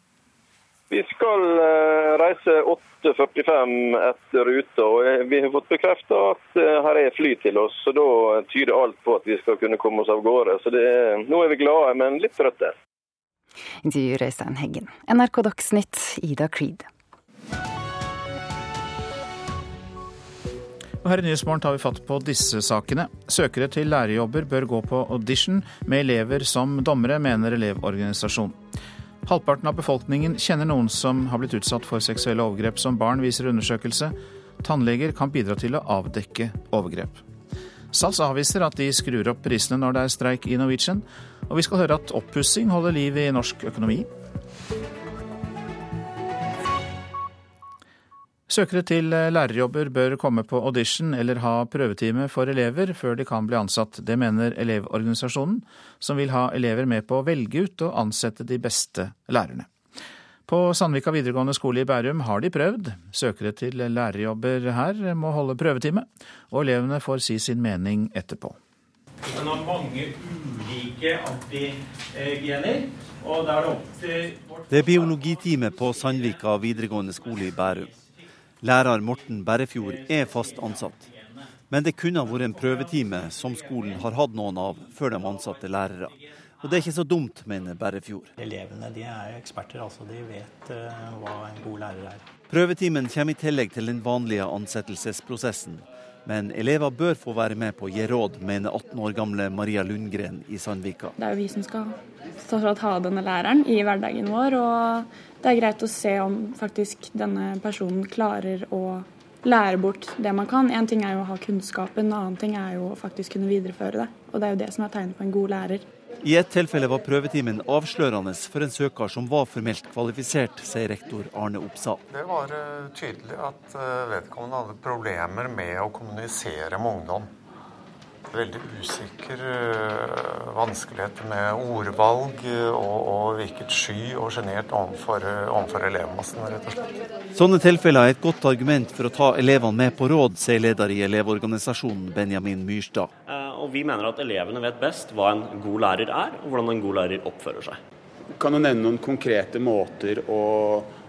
Vi skal eh, reise 8.45 etter ruta, og vi har fått bekrefta at eh, her er fly til oss. så Da tyder alt på at vi skal kunne komme oss av gårde. Så er, nå er vi glade, men litt trøtte. Intervjuer Øystein Heggen. NRK Dagsnytt, Ida Creed. Og her i Nyhetsmorgen tar vi fatt på disse sakene. Søkere til lærerjobber bør gå på audition med elever som dommere, mener Elevorganisasjonen. Halvparten av befolkningen kjenner noen som har blitt utsatt for seksuelle overgrep som barn, viser undersøkelse. Tannleger kan bidra til å avdekke overgrep. SAS avviser at de skrur opp prisene når det er streik i Norwegian. Og vi skal høre at oppussing holder liv i norsk økonomi. Søkere til eh, lærerjobber bør komme på audition eller ha prøvetime for elever før de kan bli ansatt. Det mener Elevorganisasjonen, som vil ha elever med på å velge ut og ansette de beste lærerne. På Sandvika videregående skole i Bærum har de prøvd. Søkere til lærerjobber her må holde prøvetime, og elevene får si sin mening etterpå. Den har mange ulike antigener. og er Det opp til... Det er biologitime på Sandvika videregående skole i Bærum. Lærer Morten Berrefjord er fast ansatt. Men det kunne ha vært en prøvetime som skolen har hatt noen av før de ansatte lærere. Og det er ikke så dumt, mener Berrefjord. Elevene de er eksperter, altså. De vet uh, hva en god lærer er. Prøvetimen kommer i tillegg til den vanlige ansettelsesprosessen. Men elever bør få være med på å gi råd, mener 18 år gamle Maria Lundgren i Sandvika. Det er jo vi som skal ha denne læreren i hverdagen vår. og det er greit å se om faktisk denne personen klarer å lære bort det man kan. Én ting er jo å ha kunnskapen, en annen ting er jo å faktisk kunne videreføre det. Og det er jo det som er tegnet på en god lærer. I et tilfelle var prøvetimen avslørende for en søker som var formelt kvalifisert, sier rektor Arne Oppsal. Det var eh, tydelig at eh, vedkommende hadde problemer med å kommunisere med ungdom veldig usikker, øh, vanskeligheter med ordvalg og, og virket sky og sjenert overfor, overfor elevmassen, rett og slett. Sånne tilfeller er et godt argument for å ta elevene med på råd, sier leder i Elevorganisasjonen Benjamin Myrstad. Og vi mener at elevene vet best hva en god lærer er, og hvordan en god lærer oppfører seg. Kan du nevne noen konkrete måter å,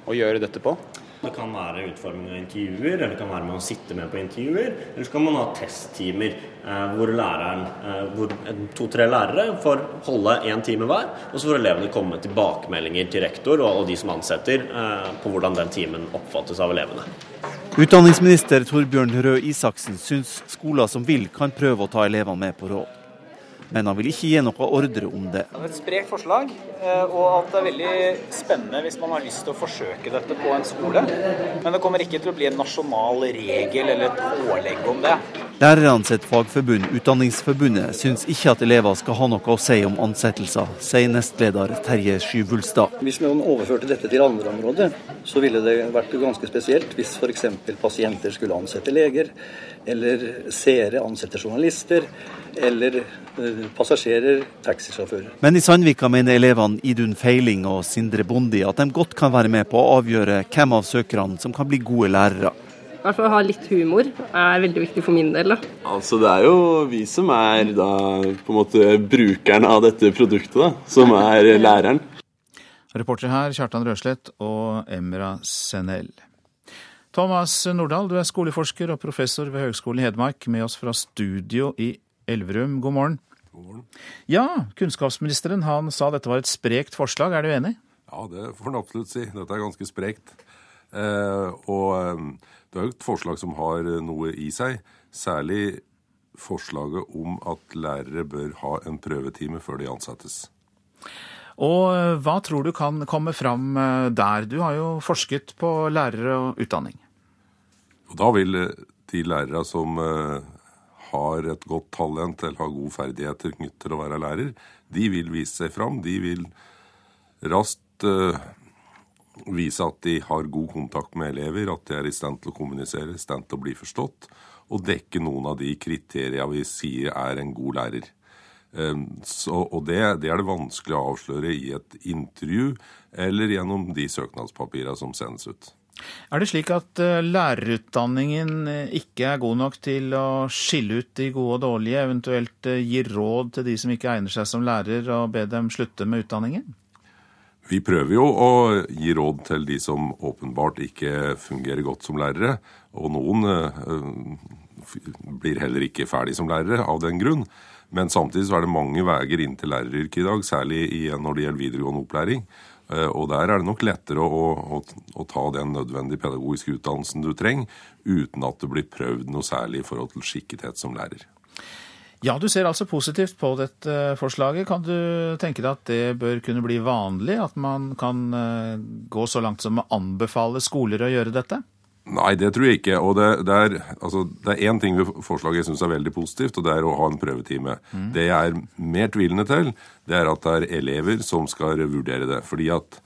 å gjøre dette på? Det kan være utforming av intervjuer, eller det kan være med å sitte med på intervjuer. Eller så kan man ha testtimer eh, hvor læreren, eh, hvor to-tre lærere får holde én time hver. Og så får elevene komme med tilbakemeldinger til rektor og, og de som ansetter, eh, på hvordan den timen oppfattes av elevene. Utdanningsminister Torbjørn Røe Isaksen syns skoler som vil, kan prøve å ta elevene med på råd men han vil ikke gi noe ordre om det. Det er et sprekt forslag, eh, og at det er veldig spennende hvis man har lyst til å forsøke dette på en skole. Men det kommer ikke til å bli en nasjonal regel eller et pålegg om det. Lærerne sitt fagforbund, Utdanningsforbundet, syns ikke at elever skal ha noe å si om ansettelser, sier nestleder Terje Skyvulstad. Hvis man overførte dette til andre områder, så ville det vært ganske spesielt hvis f.eks. pasienter skulle ansette leger, eller seere ansette journalister, eller eh, passasjerer taxisjåfører. Men i Sandvika mener elevene Idun Feiling og Sindre Bondi at de godt kan være med på å avgjøre hvem av søkerne som kan bli gode lærere hvert fall ha litt humor er veldig viktig for min del. Da. Altså Det er jo vi som er da på en måte brukeren av dette produktet, da, som er læreren. Reportere her Kjartan Røslett og Emra Senel. Thomas Nordahl, du er skoleforsker og professor ved Høgskolen i Hedmark, med oss fra studio i Elverum. God morgen. God morgen. Ja, kunnskapsministeren han sa dette var et sprekt forslag, er du enig? Ja, det får han absolutt si. Dette er ganske sprekt. Eh, og eh, det er jo et forslag som har eh, noe i seg. Særlig forslaget om at lærere bør ha en prøvetime før de ansettes. Og hva tror du kan komme fram der? Du har jo forsket på lærere og utdanning. Og da vil de lærere som har et godt talent eller har gode ferdigheter knyttet til å være lærer, de vil vise seg fram. De vil raskt vise at de har god kontakt med elever, at de er i stand til å kommunisere, i stand til å bli forstått, og dekke noen av de kriteriene vi sier er en god lærer. Ehm, så, og det, det, er det vanskelig å avsløre i et intervju eller gjennom de søknadspapirene som sendes ut. Er det slik at eh, lærerutdanningen eh, ikke er god nok til å skille ut de gode og dårlige, eventuelt eh, gi råd til de som ikke egner seg som lærer, og be dem slutte med utdanningen? Vi prøver jo å gi råd til de som åpenbart ikke fungerer godt som lærere. Og noen øh, blir heller ikke ferdig som lærere av den grunn. Men samtidig så er det mange veier inn til læreryrket i dag, særlig når det gjelder videregående opplæring. Uh, og der er det nok lettere å, å, å, ta den nødvendige pedagogiske utdannelsen du trenger, uten at det blir prøvd noe særlig i forhold til skikkethet som lærer. Ja, du ser altså positivt på dette forslaget. Kan du tenke deg at det bør kunne bli vanlig? At man kan eh, gå så langt som å anbefale skoler å gjøre dette? Nei, det tror jeg ikke. Og det, det er altså, én ting ved forslaget jeg syns er veldig positivt, og det er å ha en prøvetime. Mm. Det jeg er mer tvilende til, det er at det er elever som skal vurdere det. Fordi at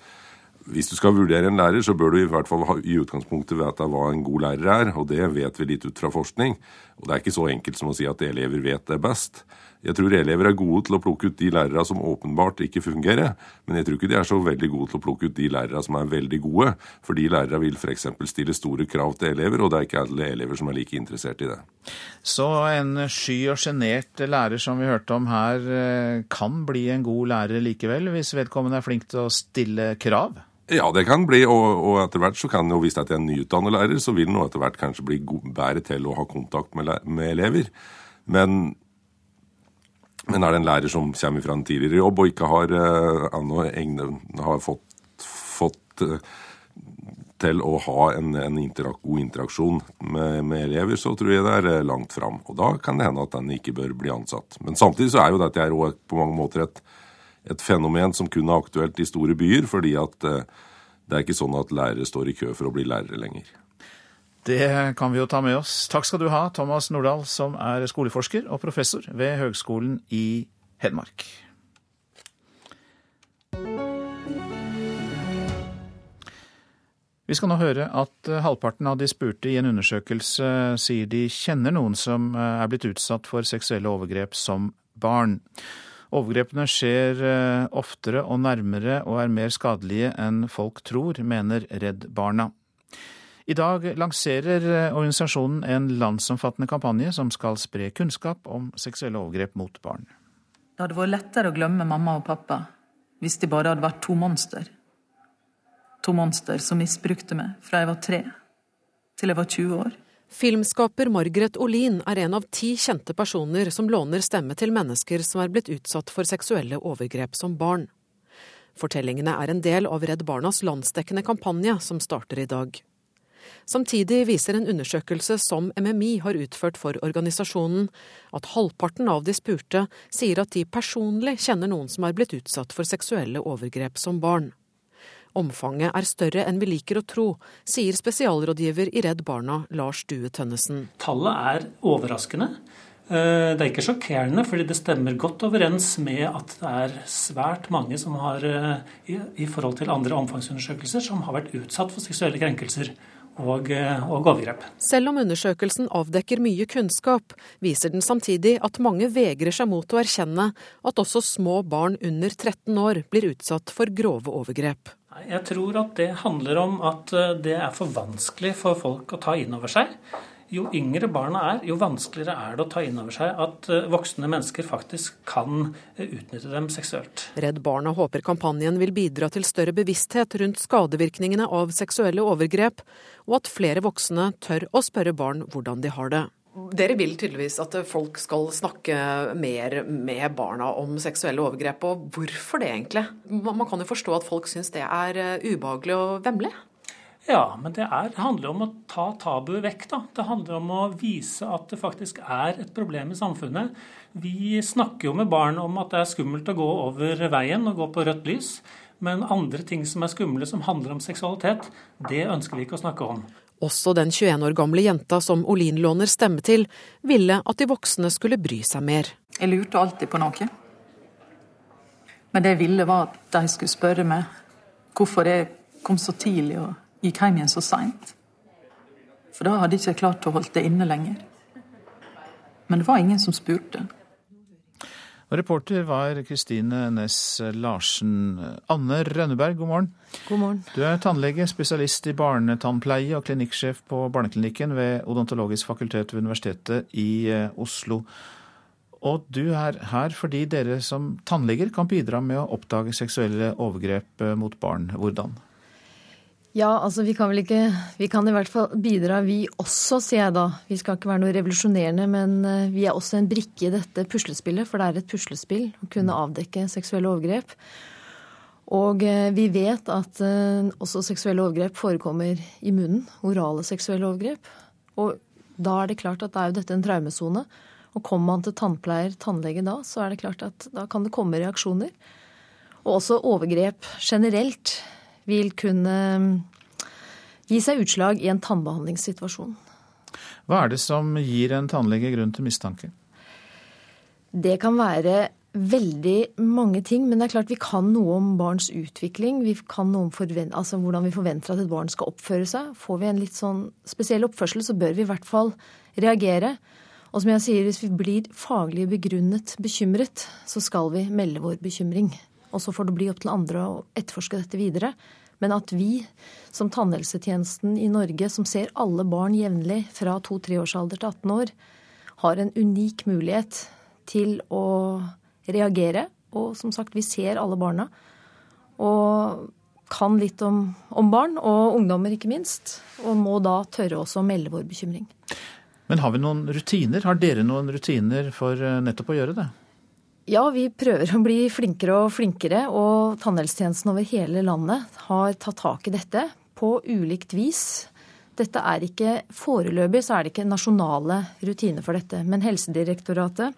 hvis du skal vurdere en lærer, så bør du i hvert fall ha, i utgangspunktet vite hva en god lærer er, og det vet vi litt ut fra forskning. Og det er ikke så enkelt som å si at elever vet det best. Jeg tror elever er gode til å plukke ut de lærere som åpenbart ikke fungerer, men jeg tror ikke de er så veldig gode til å plukke ut de lærere som er veldig gode, for de lærere vil f.eks. stille store krav til elever, og det er ikke alle elever som er like interessert i det. Så en sky og sjenert lærer som vi hørte om her, eh, kan bli en god lærer likevel, hvis vedkommende er flink til å stille krav? Ja, det kan bli, og, og etter hvert så kan jo, hvis det er en nyutdannet lærer, så vil han etter hvert kanskje bli bedre til å ha kontakt med, med elever. Men, men, er det en lærer som kommer fra en tidligere jobb og ikke har uh, ennå har fått, fått uh, til å ha en, en interak god interaksjon med, med, elever, så tror jeg det er uh, langt fram. Og da kan det hende at den ikke bør bli ansatt. Men samtidig så er jo dette her på mange måter et et fenomen som kun er aktuelt i store byer, fordi at eh, det er ikke sånn at lærere står i kø for å bli lærere lenger. Det kan vi jo ta med oss. Takk skal du ha, Thomas Nordahl, som er skoleforsker og professor ved Høgskolen i Hedmark. Vi skal nå høre at halvparten av de spurte i en undersøkelse sier de kjenner noen som er blitt utsatt for seksuelle overgrep som barn. Overgrepene skjer eh, oftere og nærmere og er mer skadelige enn folk tror, mener Redd Barna. I dag lanserer eh, organisasjonen en landsomfattende kampanje som skal spre kunnskap om seksuelle overgrep mot barn. Det hadde vært lettere å glemme mamma og pappa hvis de bare hadde vært to monster. to monster som misbrukte meg fra jeg var tre til jeg var 20 år. Filmskaper Margaret Olin er en av ti kjente personer som låner stemme til mennesker som er blitt utsatt for seksuelle overgrep som barn. Fortellingene er en del av Redd Barnas landsdekkende kampanje som starter i dag. Samtidig viser en undersøkelse som MMI har utført for organisasjonen, at halvparten av de spurte sier at de personlig kjenner noen som er blitt utsatt for seksuelle overgrep som barn. Omfanget er større enn vi liker å tro, sier spesialrådgiver i Redd Barna Lars Due Tønnesen. Tallet er overraskende. Eh, det er ikke sjokkerende, fordi det stemmer godt overens med at det er svært mange som har, eh, i forhold til andre omfangsundersøkelser, som har vært utsatt for seksuelle krenkelser og, eh, og overgrep. Selv om undersøkelsen avdekker mye kunnskap, viser den samtidig at mange vegrer seg mot å erkjenne at også små barn under 13 år blir utsatt for grove overgrep. Jeg tror at det handler om at eh, det er for vanskelig for folk å ta inn over seg. Jo yngre barna er, jo vanskeligere er det å ta inn over seg at eh, voksne mennesker faktisk kan utnytte dem seksuelt. Redd Barna håper kampanjen vil bidra til større bevissthet rundt skadevirkningene av seksuelle overgrep, og at flere voksne tør å spørre barn hvordan de har det. Dere vil tydeligvis at folk skal snakke mer med barna om seksuelle overgrep, og hvorfor det egentlig? Man kan jo forstå at folk syns det er eh, ubehagelig og vemmelig? Ja, men det er, handler om å ta tabuet vekk. da. Det handler om å vise at det faktisk er et problem i samfunnet. Vi snakker jo med barn om at det er skummelt å gå over veien og gå på rødt lys. Men andre ting som er skumle, som handler om seksualitet, det ønsker vi ikke å snakke om. Også den 21 år gamle jenta som Olin låner stemme til, ville at de voksne skulle bry seg mer. Jeg lurte alltid på noe. Men det jeg ville, var at de skulle spørre meg hvorfor jeg kom så tidlig og gikk hjem igjen så seint. For da hadde jeg ikke klart å holde det inne lenger. Men det var ingen som spurte. Og reporter var Kristine Næss Larsen. Anne Rønneberg, god morgen. God morgen. Du er tannlege, spesialist i barnetannpleie og klinikksjef på Barneklinikken ved Odontologisk fakultet ved Universitetet i eh, Oslo. Og du er her fordi dere som tannleger kan bidra med å oppdage seksuelle overgrep eh, mot barn. Hvordan? Ja, altså vi kan vel ikke Vi kan i hvert fall bidra, vi også, sier jeg da. Vi skal ikke være noe revolusjonerende, men eh, vi er også en brikke i dette puslespillet. For det er et puslespill å kunne avdekke seksuelle overgrep. Og eh, vi vet at eh, også seksuelle overgrep forekommer i munnen. Orale seksuelle overgrep. Og da er det klart at da er jo dette en traumesone. Og kommer man til tannpleier, tannlege da, så er det klart at da kan det komme reaksjoner. Og også overgrep generelt vil kunne mm, gi seg utslag i en tannbehandlingssituasjon. Hva er det som gir en tannlege grunn til mistanke? Det kan være veldig mange ting, men det er klart vi kan noe om barns utvikling. Vi kan noe om altså hvordan vi forventer at et barn skal oppføre seg. Får vi en litt sånn spesiell oppførsel, så bør vi i hvert fall reagere. Og som jeg sier, hvis vi blir faglig begrunnet bekymret, så skal vi melde vår bekymring. Og så får det bli opp til andre å etterforske dette videre. Men at vi som tannhelsetjenesten i Norge, som ser alle barn jevnlig fra 2-3 års alder til 18 år, har en unik mulighet til å reagere. Og som sagt, vi ser alle barna. Og kan litt om, om barn, og ungdommer ikke minst. Og må da tørre også å melde vår bekymring. Men har vi noen rutiner? Har dere noen rutiner for eh, nettopp å gjøre det? Ja, vi prøver å bli flinkere og flinkere. Og tannhelsetjenesten over hele landet har tatt tak i dette på ulikt vis. Dette er ikke Foreløpig så er det ikke nasjonale rutiner for dette. Men Helsedirektoratet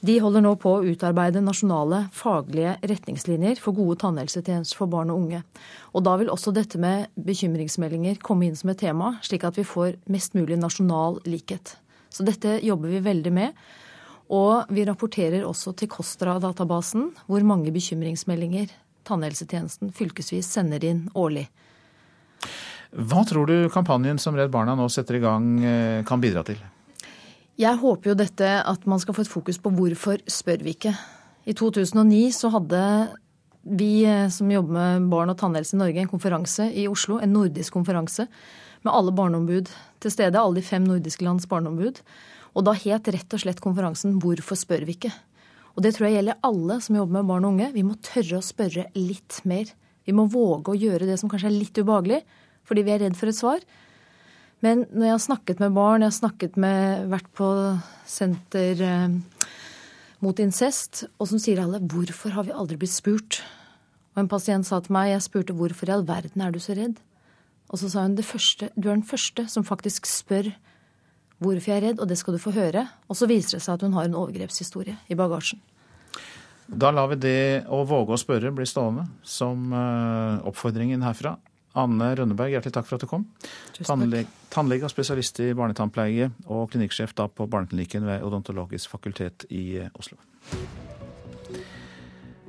de holder nå på å utarbeide nasjonale faglige retningslinjer for gode tannhelsetjenester for barn og unge. Og da vil også dette med bekymringsmeldinger komme inn som et tema, slik at vi får mest mulig nasjonal likhet. Så dette jobber vi veldig med. Og vi rapporterer også til KOSTRA-databasen hvor mange bekymringsmeldinger tannhelsetjenesten fylkesvis sender inn årlig. Hva tror du kampanjen som Redd Barna nå setter i gang eh, kan bidra til? Jeg håper jo dette at man skal få et fokus på hvorfor spør vi ikke. I 2009 så hadde vi eh, som jobber med barn og tannhelse i Norge, en konferanse i Oslo. En nordisk konferanse med alle barneombud til stede. Alle de fem nordiske lands barneombud. Og da het rett og slett konferansen 'Hvorfor spør vi ikke?' Og det tror jeg gjelder alle som jobber med barn og unge. Vi må tørre å spørre litt mer Vi må våge å gjøre det som kanskje er litt ubehagelig, fordi vi er redd for et svar. Men når jeg har snakket med barn, jeg har snakket med, vært på senter eh, mot incest, og som sier alle 'hvorfor har vi aldri blitt spurt'? Og en pasient sa til meg, jeg spurte 'hvorfor i all verden er du så redd'? Og så sa hun det første, 'du er den første som faktisk spør hvorfor jeg er redd', og det skal du få høre. Og så viser det seg at hun har en overgrepshistorie i bagasjen. Da lar vi det å våge å spørre bli stående som uh, oppfordringen herfra. Anne Rønneberg, hjertelig takk for at du kom. Tannlege, tannlege og spesialist i barnetannpleie og klinikksjef på Barneklinikken ved Odontologisk fakultet i eh, Oslo.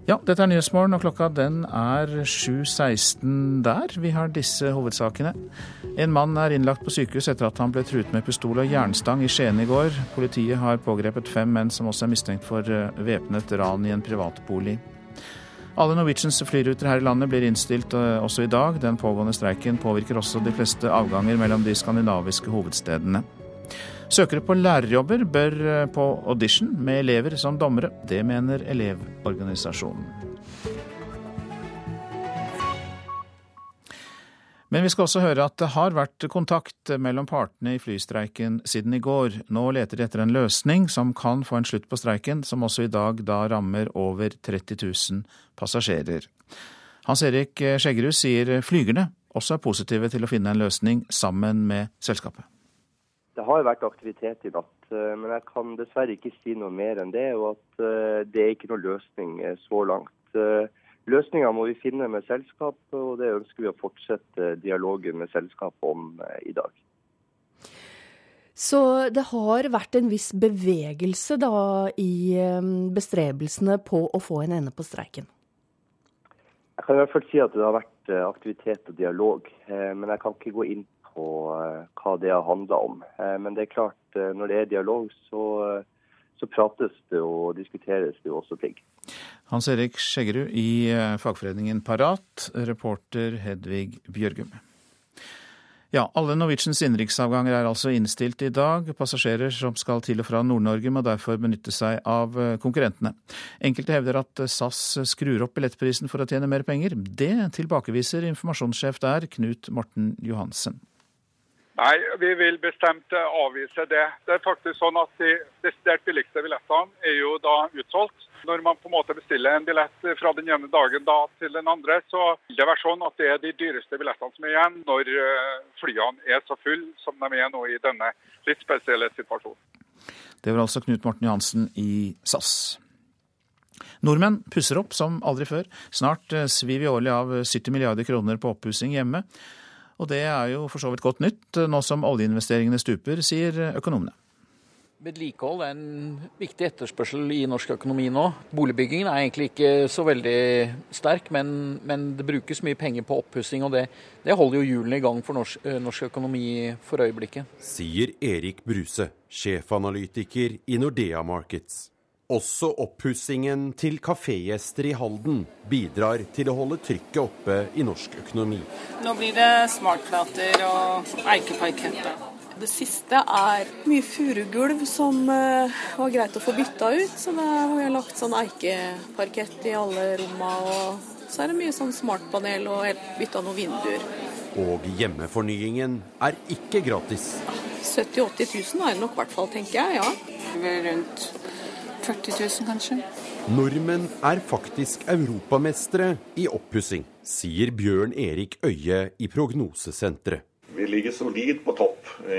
Ja, dette er Nyhetsmorgen, og klokka den er 7.16 der. Vi har disse hovedsakene. En mann er innlagt på sykehus etter at han ble truet med pistol og jernstang i Skien i går. Politiet har pågrepet fem menn som også er mistenkt for eh, væpnet ran i en privatbolig. Alle Norwegians flyruter her i landet blir innstilt eh, også i dag. Den pågående streiken påvirker også de fleste avganger mellom de skandinaviske hovedstedene. Søkere på lærerjobber bør eh, på audition med elever som dommere. Det mener Elevorganisasjonen. Men vi skal også høre at det har vært kontakt mellom partene i flystreiken siden i går. Nå leter de etter en løsning som kan få en slutt på streiken, som også i dag da rammer over 30 000 passasjerer. Hans Erik Skjeggerud sier flygerne også er positive til å finne en løsning sammen med selskapet. Det har vært aktivitet i natt, eh, men jeg kan dessverre ikke si noe mer enn det. Og at eh, det er ikke noen løsning eh, så langt. Løsninga må vi finne med selskapet, og det ønsker vi å fortsette dialogen med selskapet om i dag. Så det har vært en viss bevegelse da i bestrebelsene på å få en ende på streiken? Jeg kan i hvert fall si at det har vært aktivitet og dialog, men jeg kan ikke gå inn på eh, hva det har handla om. Eh, men det er klart, eh, når det er dialog, så, så prates det og diskuteres det også ting. Hans Erik Skjeggerud i fagforeningen Parat, reporter Hedvig Bjørgum. Ja, alle Norwegians innenriksavganger er altså innstilt i dag. Passasjerer som skal til og fra Nord-Norge må derfor benytte seg av konkurrentene. Enkelte hevder at SAS skrur opp billettprisen for å tjene mer penger. Det tilbakeviser informasjonssjef der, Knut Morten Johansen. Nei, vi vil bestemt avvise det. Det er faktisk sånn at De desidert billigste billettene er jo da utsolgt. Når man på en måte bestiller en billett fra den ene dagen da til den andre, så vil det være sånn at det er de dyreste billettene som er igjen når eh, flyene er så fulle som de er nå i denne litt spesielle situasjonen. Det var altså Knut Morten Johansen i SAS. Nordmenn pusser opp som aldri før. Snart eh, svir vi årlig av 70 milliarder kroner på oppussing hjemme. Og det er jo for så vidt godt nytt nå som oljeinvesteringene stuper, sier økonomene. Vedlikehold er en viktig etterspørsel i norsk økonomi nå. Boligbyggingen er egentlig ikke så veldig sterk, men, men det brukes mye penger på oppussing. Og det, det, holder jo hjulene i gang for norsk, eh, norsk, økonomi for øyeblikket. Sier Erik Bruse, sjefanalytiker i Nordea Markets. Også oppussingen til kafégjester i Halden bidrar til å holde trykket oppe i norsk økonomi. Nå blir det smartflater og eikeparketter. Det siste er mye furugulv som uh, var greit å få bytta ut. Så vi har lagt sånn eikeparkett i alle rommene. Og så er det mye sånn smartpanel og bytta noen vinduer. Og hjemmefornyingen er ikke gratis. 70 000-80 000 er det nok i hvert fall, tenker jeg. ja. Rundt 40 000 kanskje. Nordmenn er faktisk europamestere i oppussing, sier Bjørn Erik Øie i Prognosesenteret. Vi ligger solid på topp i,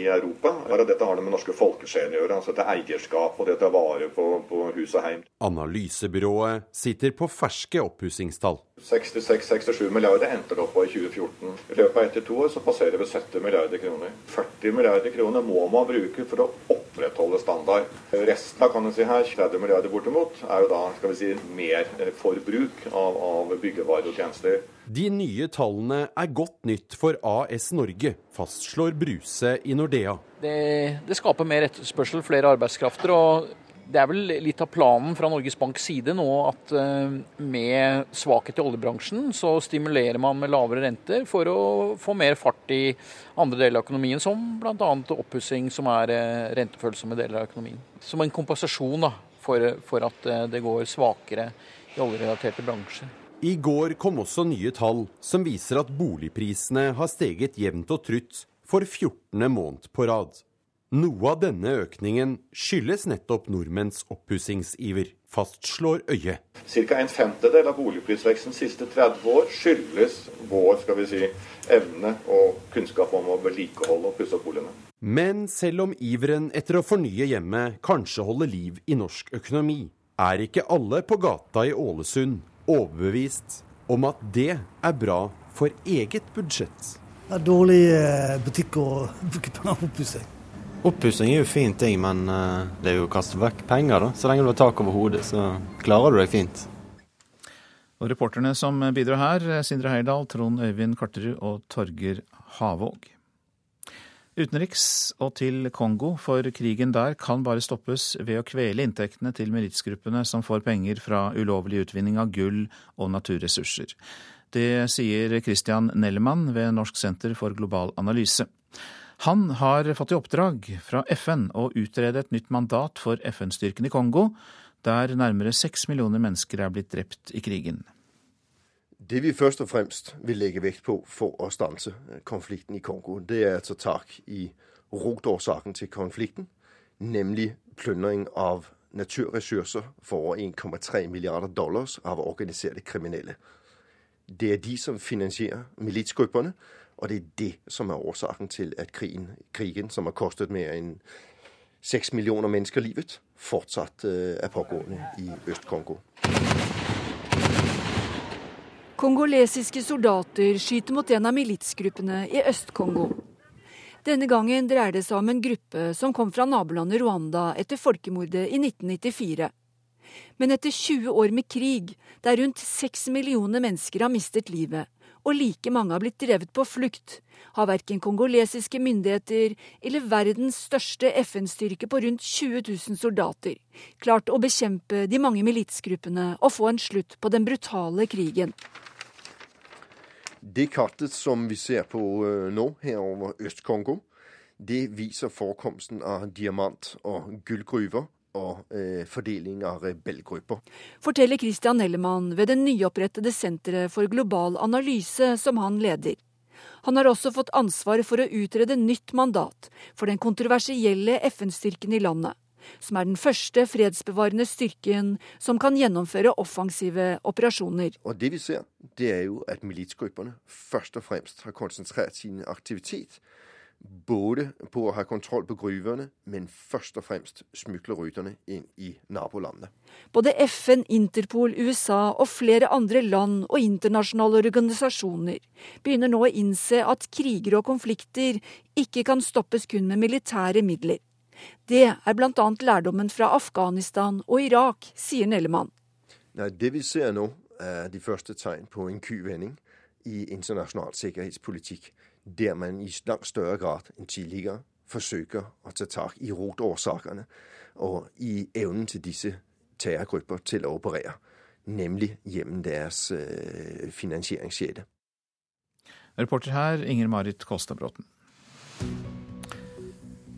i Europa. Dette har det med norske folkesjelen å gjøre. altså Dette eierskap og det å ta vare på, på hus og heim. Analysebyrået sitter på ferske oppussingstall. 66-67 milliarder endte det opp på i 2014. I løpet av ett til to år så passerer vi 70 milliarder kroner. 40 milliarder kroner må man bruke for å opprettholde standard. Resten av kan du si her, 30 milliarder bortimot, er jo da skal vi si, mer forbruk av, av byggevarer og tjenester. De nye tallene er godt nytt for AS Norge, fastslår Bruse i Nordea. Det, det skaper mer etterspørsel, flere arbeidskrafter. og det er vel litt av planen fra Norges Banks side nå at eh, med svakhet i oljebransjen, så stimulerer man med lavere renter for å få mer fart i andre deler av økonomien, som bl.a. oppussing, som er eh, rentefølsomme deler av økonomien. Som en kompensasjon da, for, for at eh, det går svakere i oljerelaterte bransjer. I går kom også nye tall som viser at boligprisene har steget jevnt og trutt for 14. måned på rad. Noe av denne økningen skyldes nettopp nordmenns oppussingsiver, fastslår Øye. Ca. en femtedel av boligprisveksten de siste 30 år skyldes vår skal vi si, evne og kunnskap om å vedlikeholde og pusse opp boligene. Men selv om iveren etter å fornye hjemmet kanskje holder liv i norsk økonomi, er ikke alle på gata i Ålesund overbevist om at det er bra for eget budsjett. Det er dårlig eh, butikk å bruke penger på oppussing. Oppussing er jo fint ting, men eh, det er jo å kaste vekk penger, da. Så lenge du har tak over hodet, så klarer du deg fint. Og reporterne som bidrar her, Sindre Heirdal, Trond Øyvind Karterud og Torger Havåg. Utenriks og til Kongo, for krigen der kan bare stoppes ved å kvele inntektene til militsgruppene som får penger fra ulovlig utvinning av gull og naturressurser. Det sier Christian Nellemann ved Norsk senter for global analyse. Han har fått i oppdrag fra FN å utrede et nytt mandat for FN-styrken i Kongo, der nærmere seks millioner mennesker er blitt drept i krigen. Det vi først og fremst vil legge vekt på for å stanse konflikten i Kongo, det er å ta tak i rotårsaken til konflikten, nemlig plyndring av naturressurser for over 1,3 milliarder dollars av organiserte kriminelle. Det er de som finansierer militsgruppene, og det er det som er årsaken til at krigen, krigen som har kostet mer enn seks millioner mennesker livet, fortsatt øh, er pågående i Øst-Kongo. Kongolesiske soldater skyter mot en av militsgruppene i Øst-Kongo. Denne gangen dreier det seg om en gruppe som kom fra nabolandet Rwanda etter folkemordet i 1994. Men etter 20 år med krig, der rundt 6 millioner mennesker har mistet livet, og like mange har blitt drevet på flukt, har verken kongolesiske myndigheter eller verdens største FN-styrke på rundt 20 000 soldater klart å bekjempe de mange militsgruppene og få en slutt på den brutale krigen. Det kartet som vi ser på øh, nå her over Øst-Kongo, det viser forekomsten av diamant- og gullgruver og eh, fordeling av rebellgrupper. Forteller Christian Hellemann ved det nyopprettede Senteret for global analyse som han leder. Han har også fått ansvar for å utrede nytt mandat for den kontroversielle FN-styrken i landet, som er den første fredsbevarende styrken som kan gjennomføre offensive operasjoner. Og Det vi ser, det er jo at militsgruppene først og fremst har konsentrert sin aktivitet både på å ha kontroll på gruvene, men først og fremst smykle ruterne inn i nabolandene. Både FN, Interpol, USA og flere andre land og internasjonale organisasjoner begynner nå å innse at kriger og konflikter ikke kan stoppes kun med militære midler. Det er bl.a. lærdommen fra Afghanistan og Irak, sier Nellemann. Nei, det vi ser nå, er de første tegn på en kuvending i internasjonal sikkerhetspolitikk der man i langt større grad enn tidligere forsøker å ta tak i rotårsakene og i evnen til disse terrorgrupper til å operere, nemlig gjennom deres øh, finansieringskjede. Reporter her Inger Marit Kostabråten.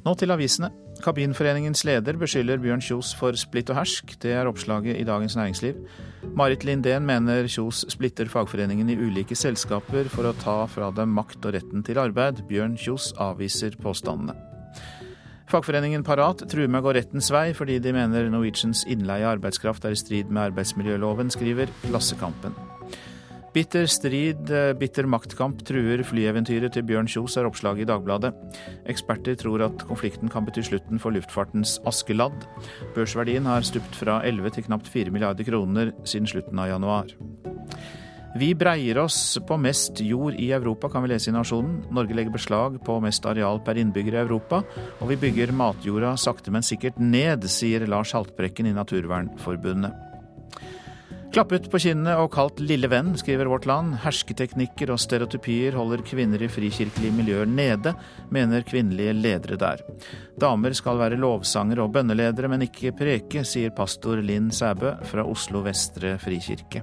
Nå til avisene. Kabinforeningens leder beskylder Bjørn Kjos for splitt og hersk. Det er oppslaget i Dagens Næringsliv. Marit Lindén mener Kjos splitter fagforeningen i ulike selskaper for å ta fra dem makt og retten til arbeid. Bjørn Kjos avviser påstandene. Fagforeningen Parat truer med å gå rettens vei fordi de mener Norwegians innleie arbeidskraft er i strid med arbeidsmiljøloven, skriver Klassekampen. Bitter strid, bitter maktkamp truer flyeventyret til Bjørn Kjos, er oppslaget i Dagbladet. Eksperter tror at konflikten kan bety slutten for luftfartens Askeladd. Børsverdien har stupt fra 11 til knapt 4 milliarder kroner siden slutten av januar. Vi breier oss på mest jord i Europa, kan vi lese i Nasjonen. Norge legger beslag på mest areal per innbygger i Europa, og vi bygger matjorda sakte, men sikkert ned, sier Lars Haltbrekken i Naturvernforbundet. Klappet på kinnene og kalt lille venn, skriver Vårt Land. Hersketeknikker og stereotypier holder kvinner i frikirkelige miljøer nede, mener kvinnelige ledere der. Damer skal være lovsangere og bønneledere, men ikke preke, sier pastor Linn Sæbø fra Oslo Vestre frikirke.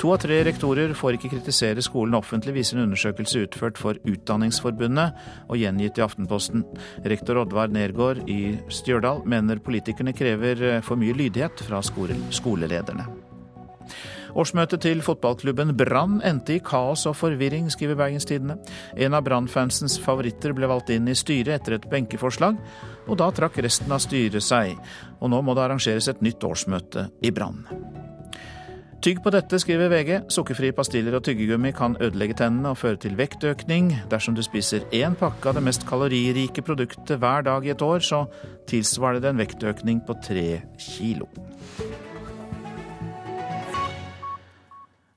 To av tre rektorer får ikke kritisere skolen offentlig, viser en undersøkelse utført for Utdanningsforbundet og gjengitt i Aftenposten. Rektor Oddvar Nergård i Stjørdal mener politikerne krever for mye lydighet fra skolelederne. Årsmøtet til fotballklubben Brann endte i kaos og forvirring, skriver Bergenstidene. En av Brann-fansens favoritter ble valgt inn i styret etter et benkeforslag, og da trakk resten av styret seg. Og nå må det arrangeres et nytt årsmøte i Brann. Tygg på dette, skriver VG. Sukkerfrie pastiller og tyggegummi kan ødelegge tennene og føre til vektøkning. Dersom du spiser én pakke av det mest kaloririke produktet hver dag i et år, så tilsvarer det en vektøkning på tre kilo.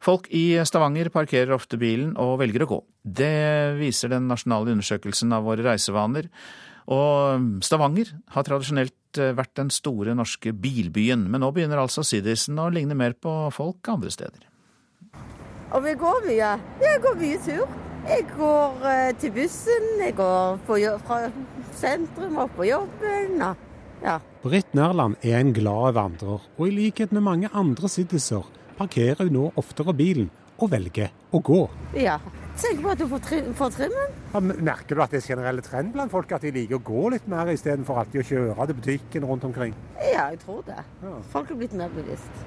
Folk i Stavanger parkerer ofte bilen og velger å gå. Det viser den nasjonale undersøkelsen av våre reisevaner. Og Stavanger har tradisjonelt vært den store norske bilbyen, men nå begynner altså Siddisen å ligne mer på folk andre steder. Og vi går mye. Jeg går mye tur. Jeg går eh, til bussen, jeg går på, fra sentrum og på jobben. Og, ja. Britt Nærland er en glad vandrer, og i likhet med mange andre siddiser parkerer hun nå oftere bilen og velger å gå. Ja. Tenk på at du får, tri får trimmen. Ja, merker du at det er generelle trend blant folk at de liker å gå litt mer istedenfor alltid å kjøre til butikken rundt omkring? Ja, jeg tror det. Ja. Folk er blitt mer bevisst.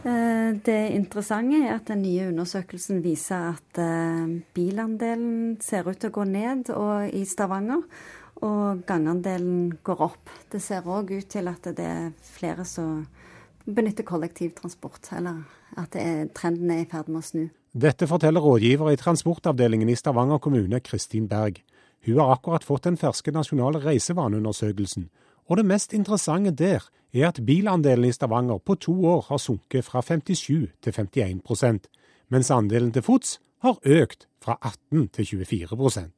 Eh, det interessante er at den nye undersøkelsen viser at eh, bilandelen ser ut til å gå ned i Stavanger, og gangandelen går opp. Det ser òg ut til at det er flere som benytter kollektivtransport, eller at er, trenden er i ferd med å snu. Dette forteller rådgiver i transportavdelingen i Stavanger kommune, Kristin Berg. Hun har akkurat fått den ferske nasjonale reisevaneundersøkelsen. Og det mest interessante der er at bilandelen i Stavanger på to år har sunket fra 57 til 51% mens andelen til fots har økt fra 18 til 24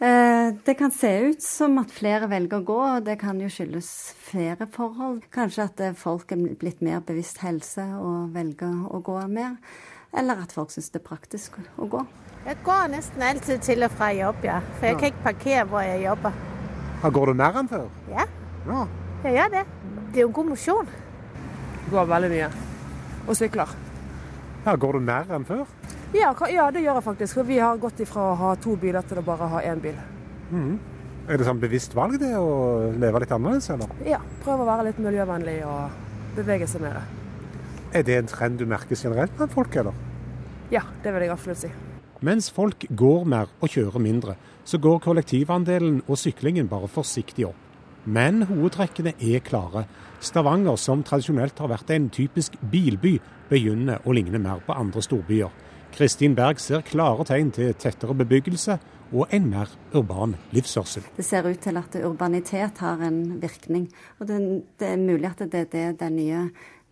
Eh, det kan se ut som at flere velger å gå, og det kan jo skyldes flere forhold. Kanskje at eh, folk er blitt mer bevisst helse og velger å gå mer. Eller at folk syns det er praktisk å gå. Jeg går nesten alltid til og fra jobb, ja. For jeg kan ikke parkere hvor jeg jobber. Her går du mer enn før? Ja. ja. Jeg gjør det. Det er jo god mosjon. Går veldig mye. Og sykler. Ja, Går du mer enn før? Ja, ja, det gjør jeg faktisk. For vi har gått ifra å ha to biler til å bare ha én bil. Mm. Er det sånn bevisst valg det å leve litt annerledes, eller? Ja. Prøve å være litt miljøvennlig og bevege seg mer. Er det en trend du merker generelt blant folk, eller? Ja, det vil jeg absolutt si. Mens folk går mer og kjører mindre, så går kollektivandelen og syklingen bare forsiktig opp. Men hovedtrekkene er klare. Stavanger, som tradisjonelt har vært en typisk bilby, begynner å ligne mer på andre storbyer. Kristin Berg ser klare tegn til tettere bebyggelse og en mer urban livsførsel. Det ser ut til at urbanitet har en virkning. Og det, det er mulig at det er det den nye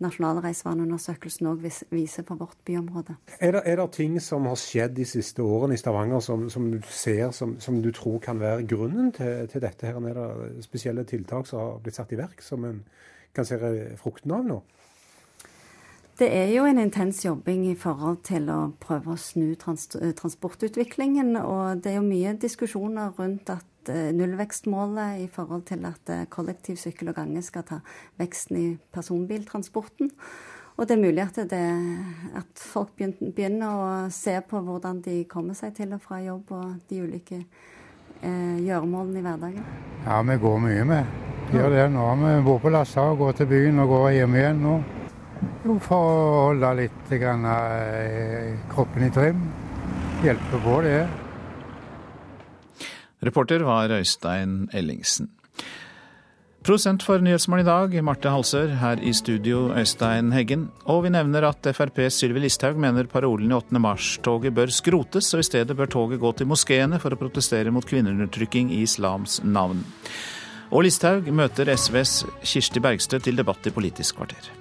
nasjonale reisevaneundersøkelsen òg viser på vårt byområde. Er det, er det, ting som har skjedd de siste årene i Stavanger som, som du ser som, som, du tror kan være grunnen til, til dette? her? Er det spesielle tiltak som har blitt satt i verk som en kan se frukten av nå? Det er jo en intens jobbing i forhold til å prøve å snu trans transportutviklingen. Og det er jo mye diskusjoner rundt at uh, nullvekstmålet i forhold til at uh, kollektiv, sykkel og gange skal ta veksten i personbiltransporten. Og det er mulig at, det, at folk begynner å se på hvordan de kommer seg til og fra jobb og de ulike eh, gjøremålene i hverdagen. Ja, vi går mye med. Gjør det nå. Vi bor på Lassa og går til byen og går hjem igjen nå. Jo, for å holde litt grann, eh, kroppen i trim. Hjelpe på, det. Reporter var Øystein Ellingsen. Prosent for Nyhetsmorgen i dag, Marte Halsør. Her i studio, Øystein Heggen. Og vi nevner at FrPs Sylvi Listhaug mener parolen i 8. mars-toget bør skrotes, og i stedet bør toget gå til moskeene for å protestere mot kvinneundertrykking i islams navn. Og Listhaug møter SVs Kirsti Bergstø til debatt i Politisk kvarter.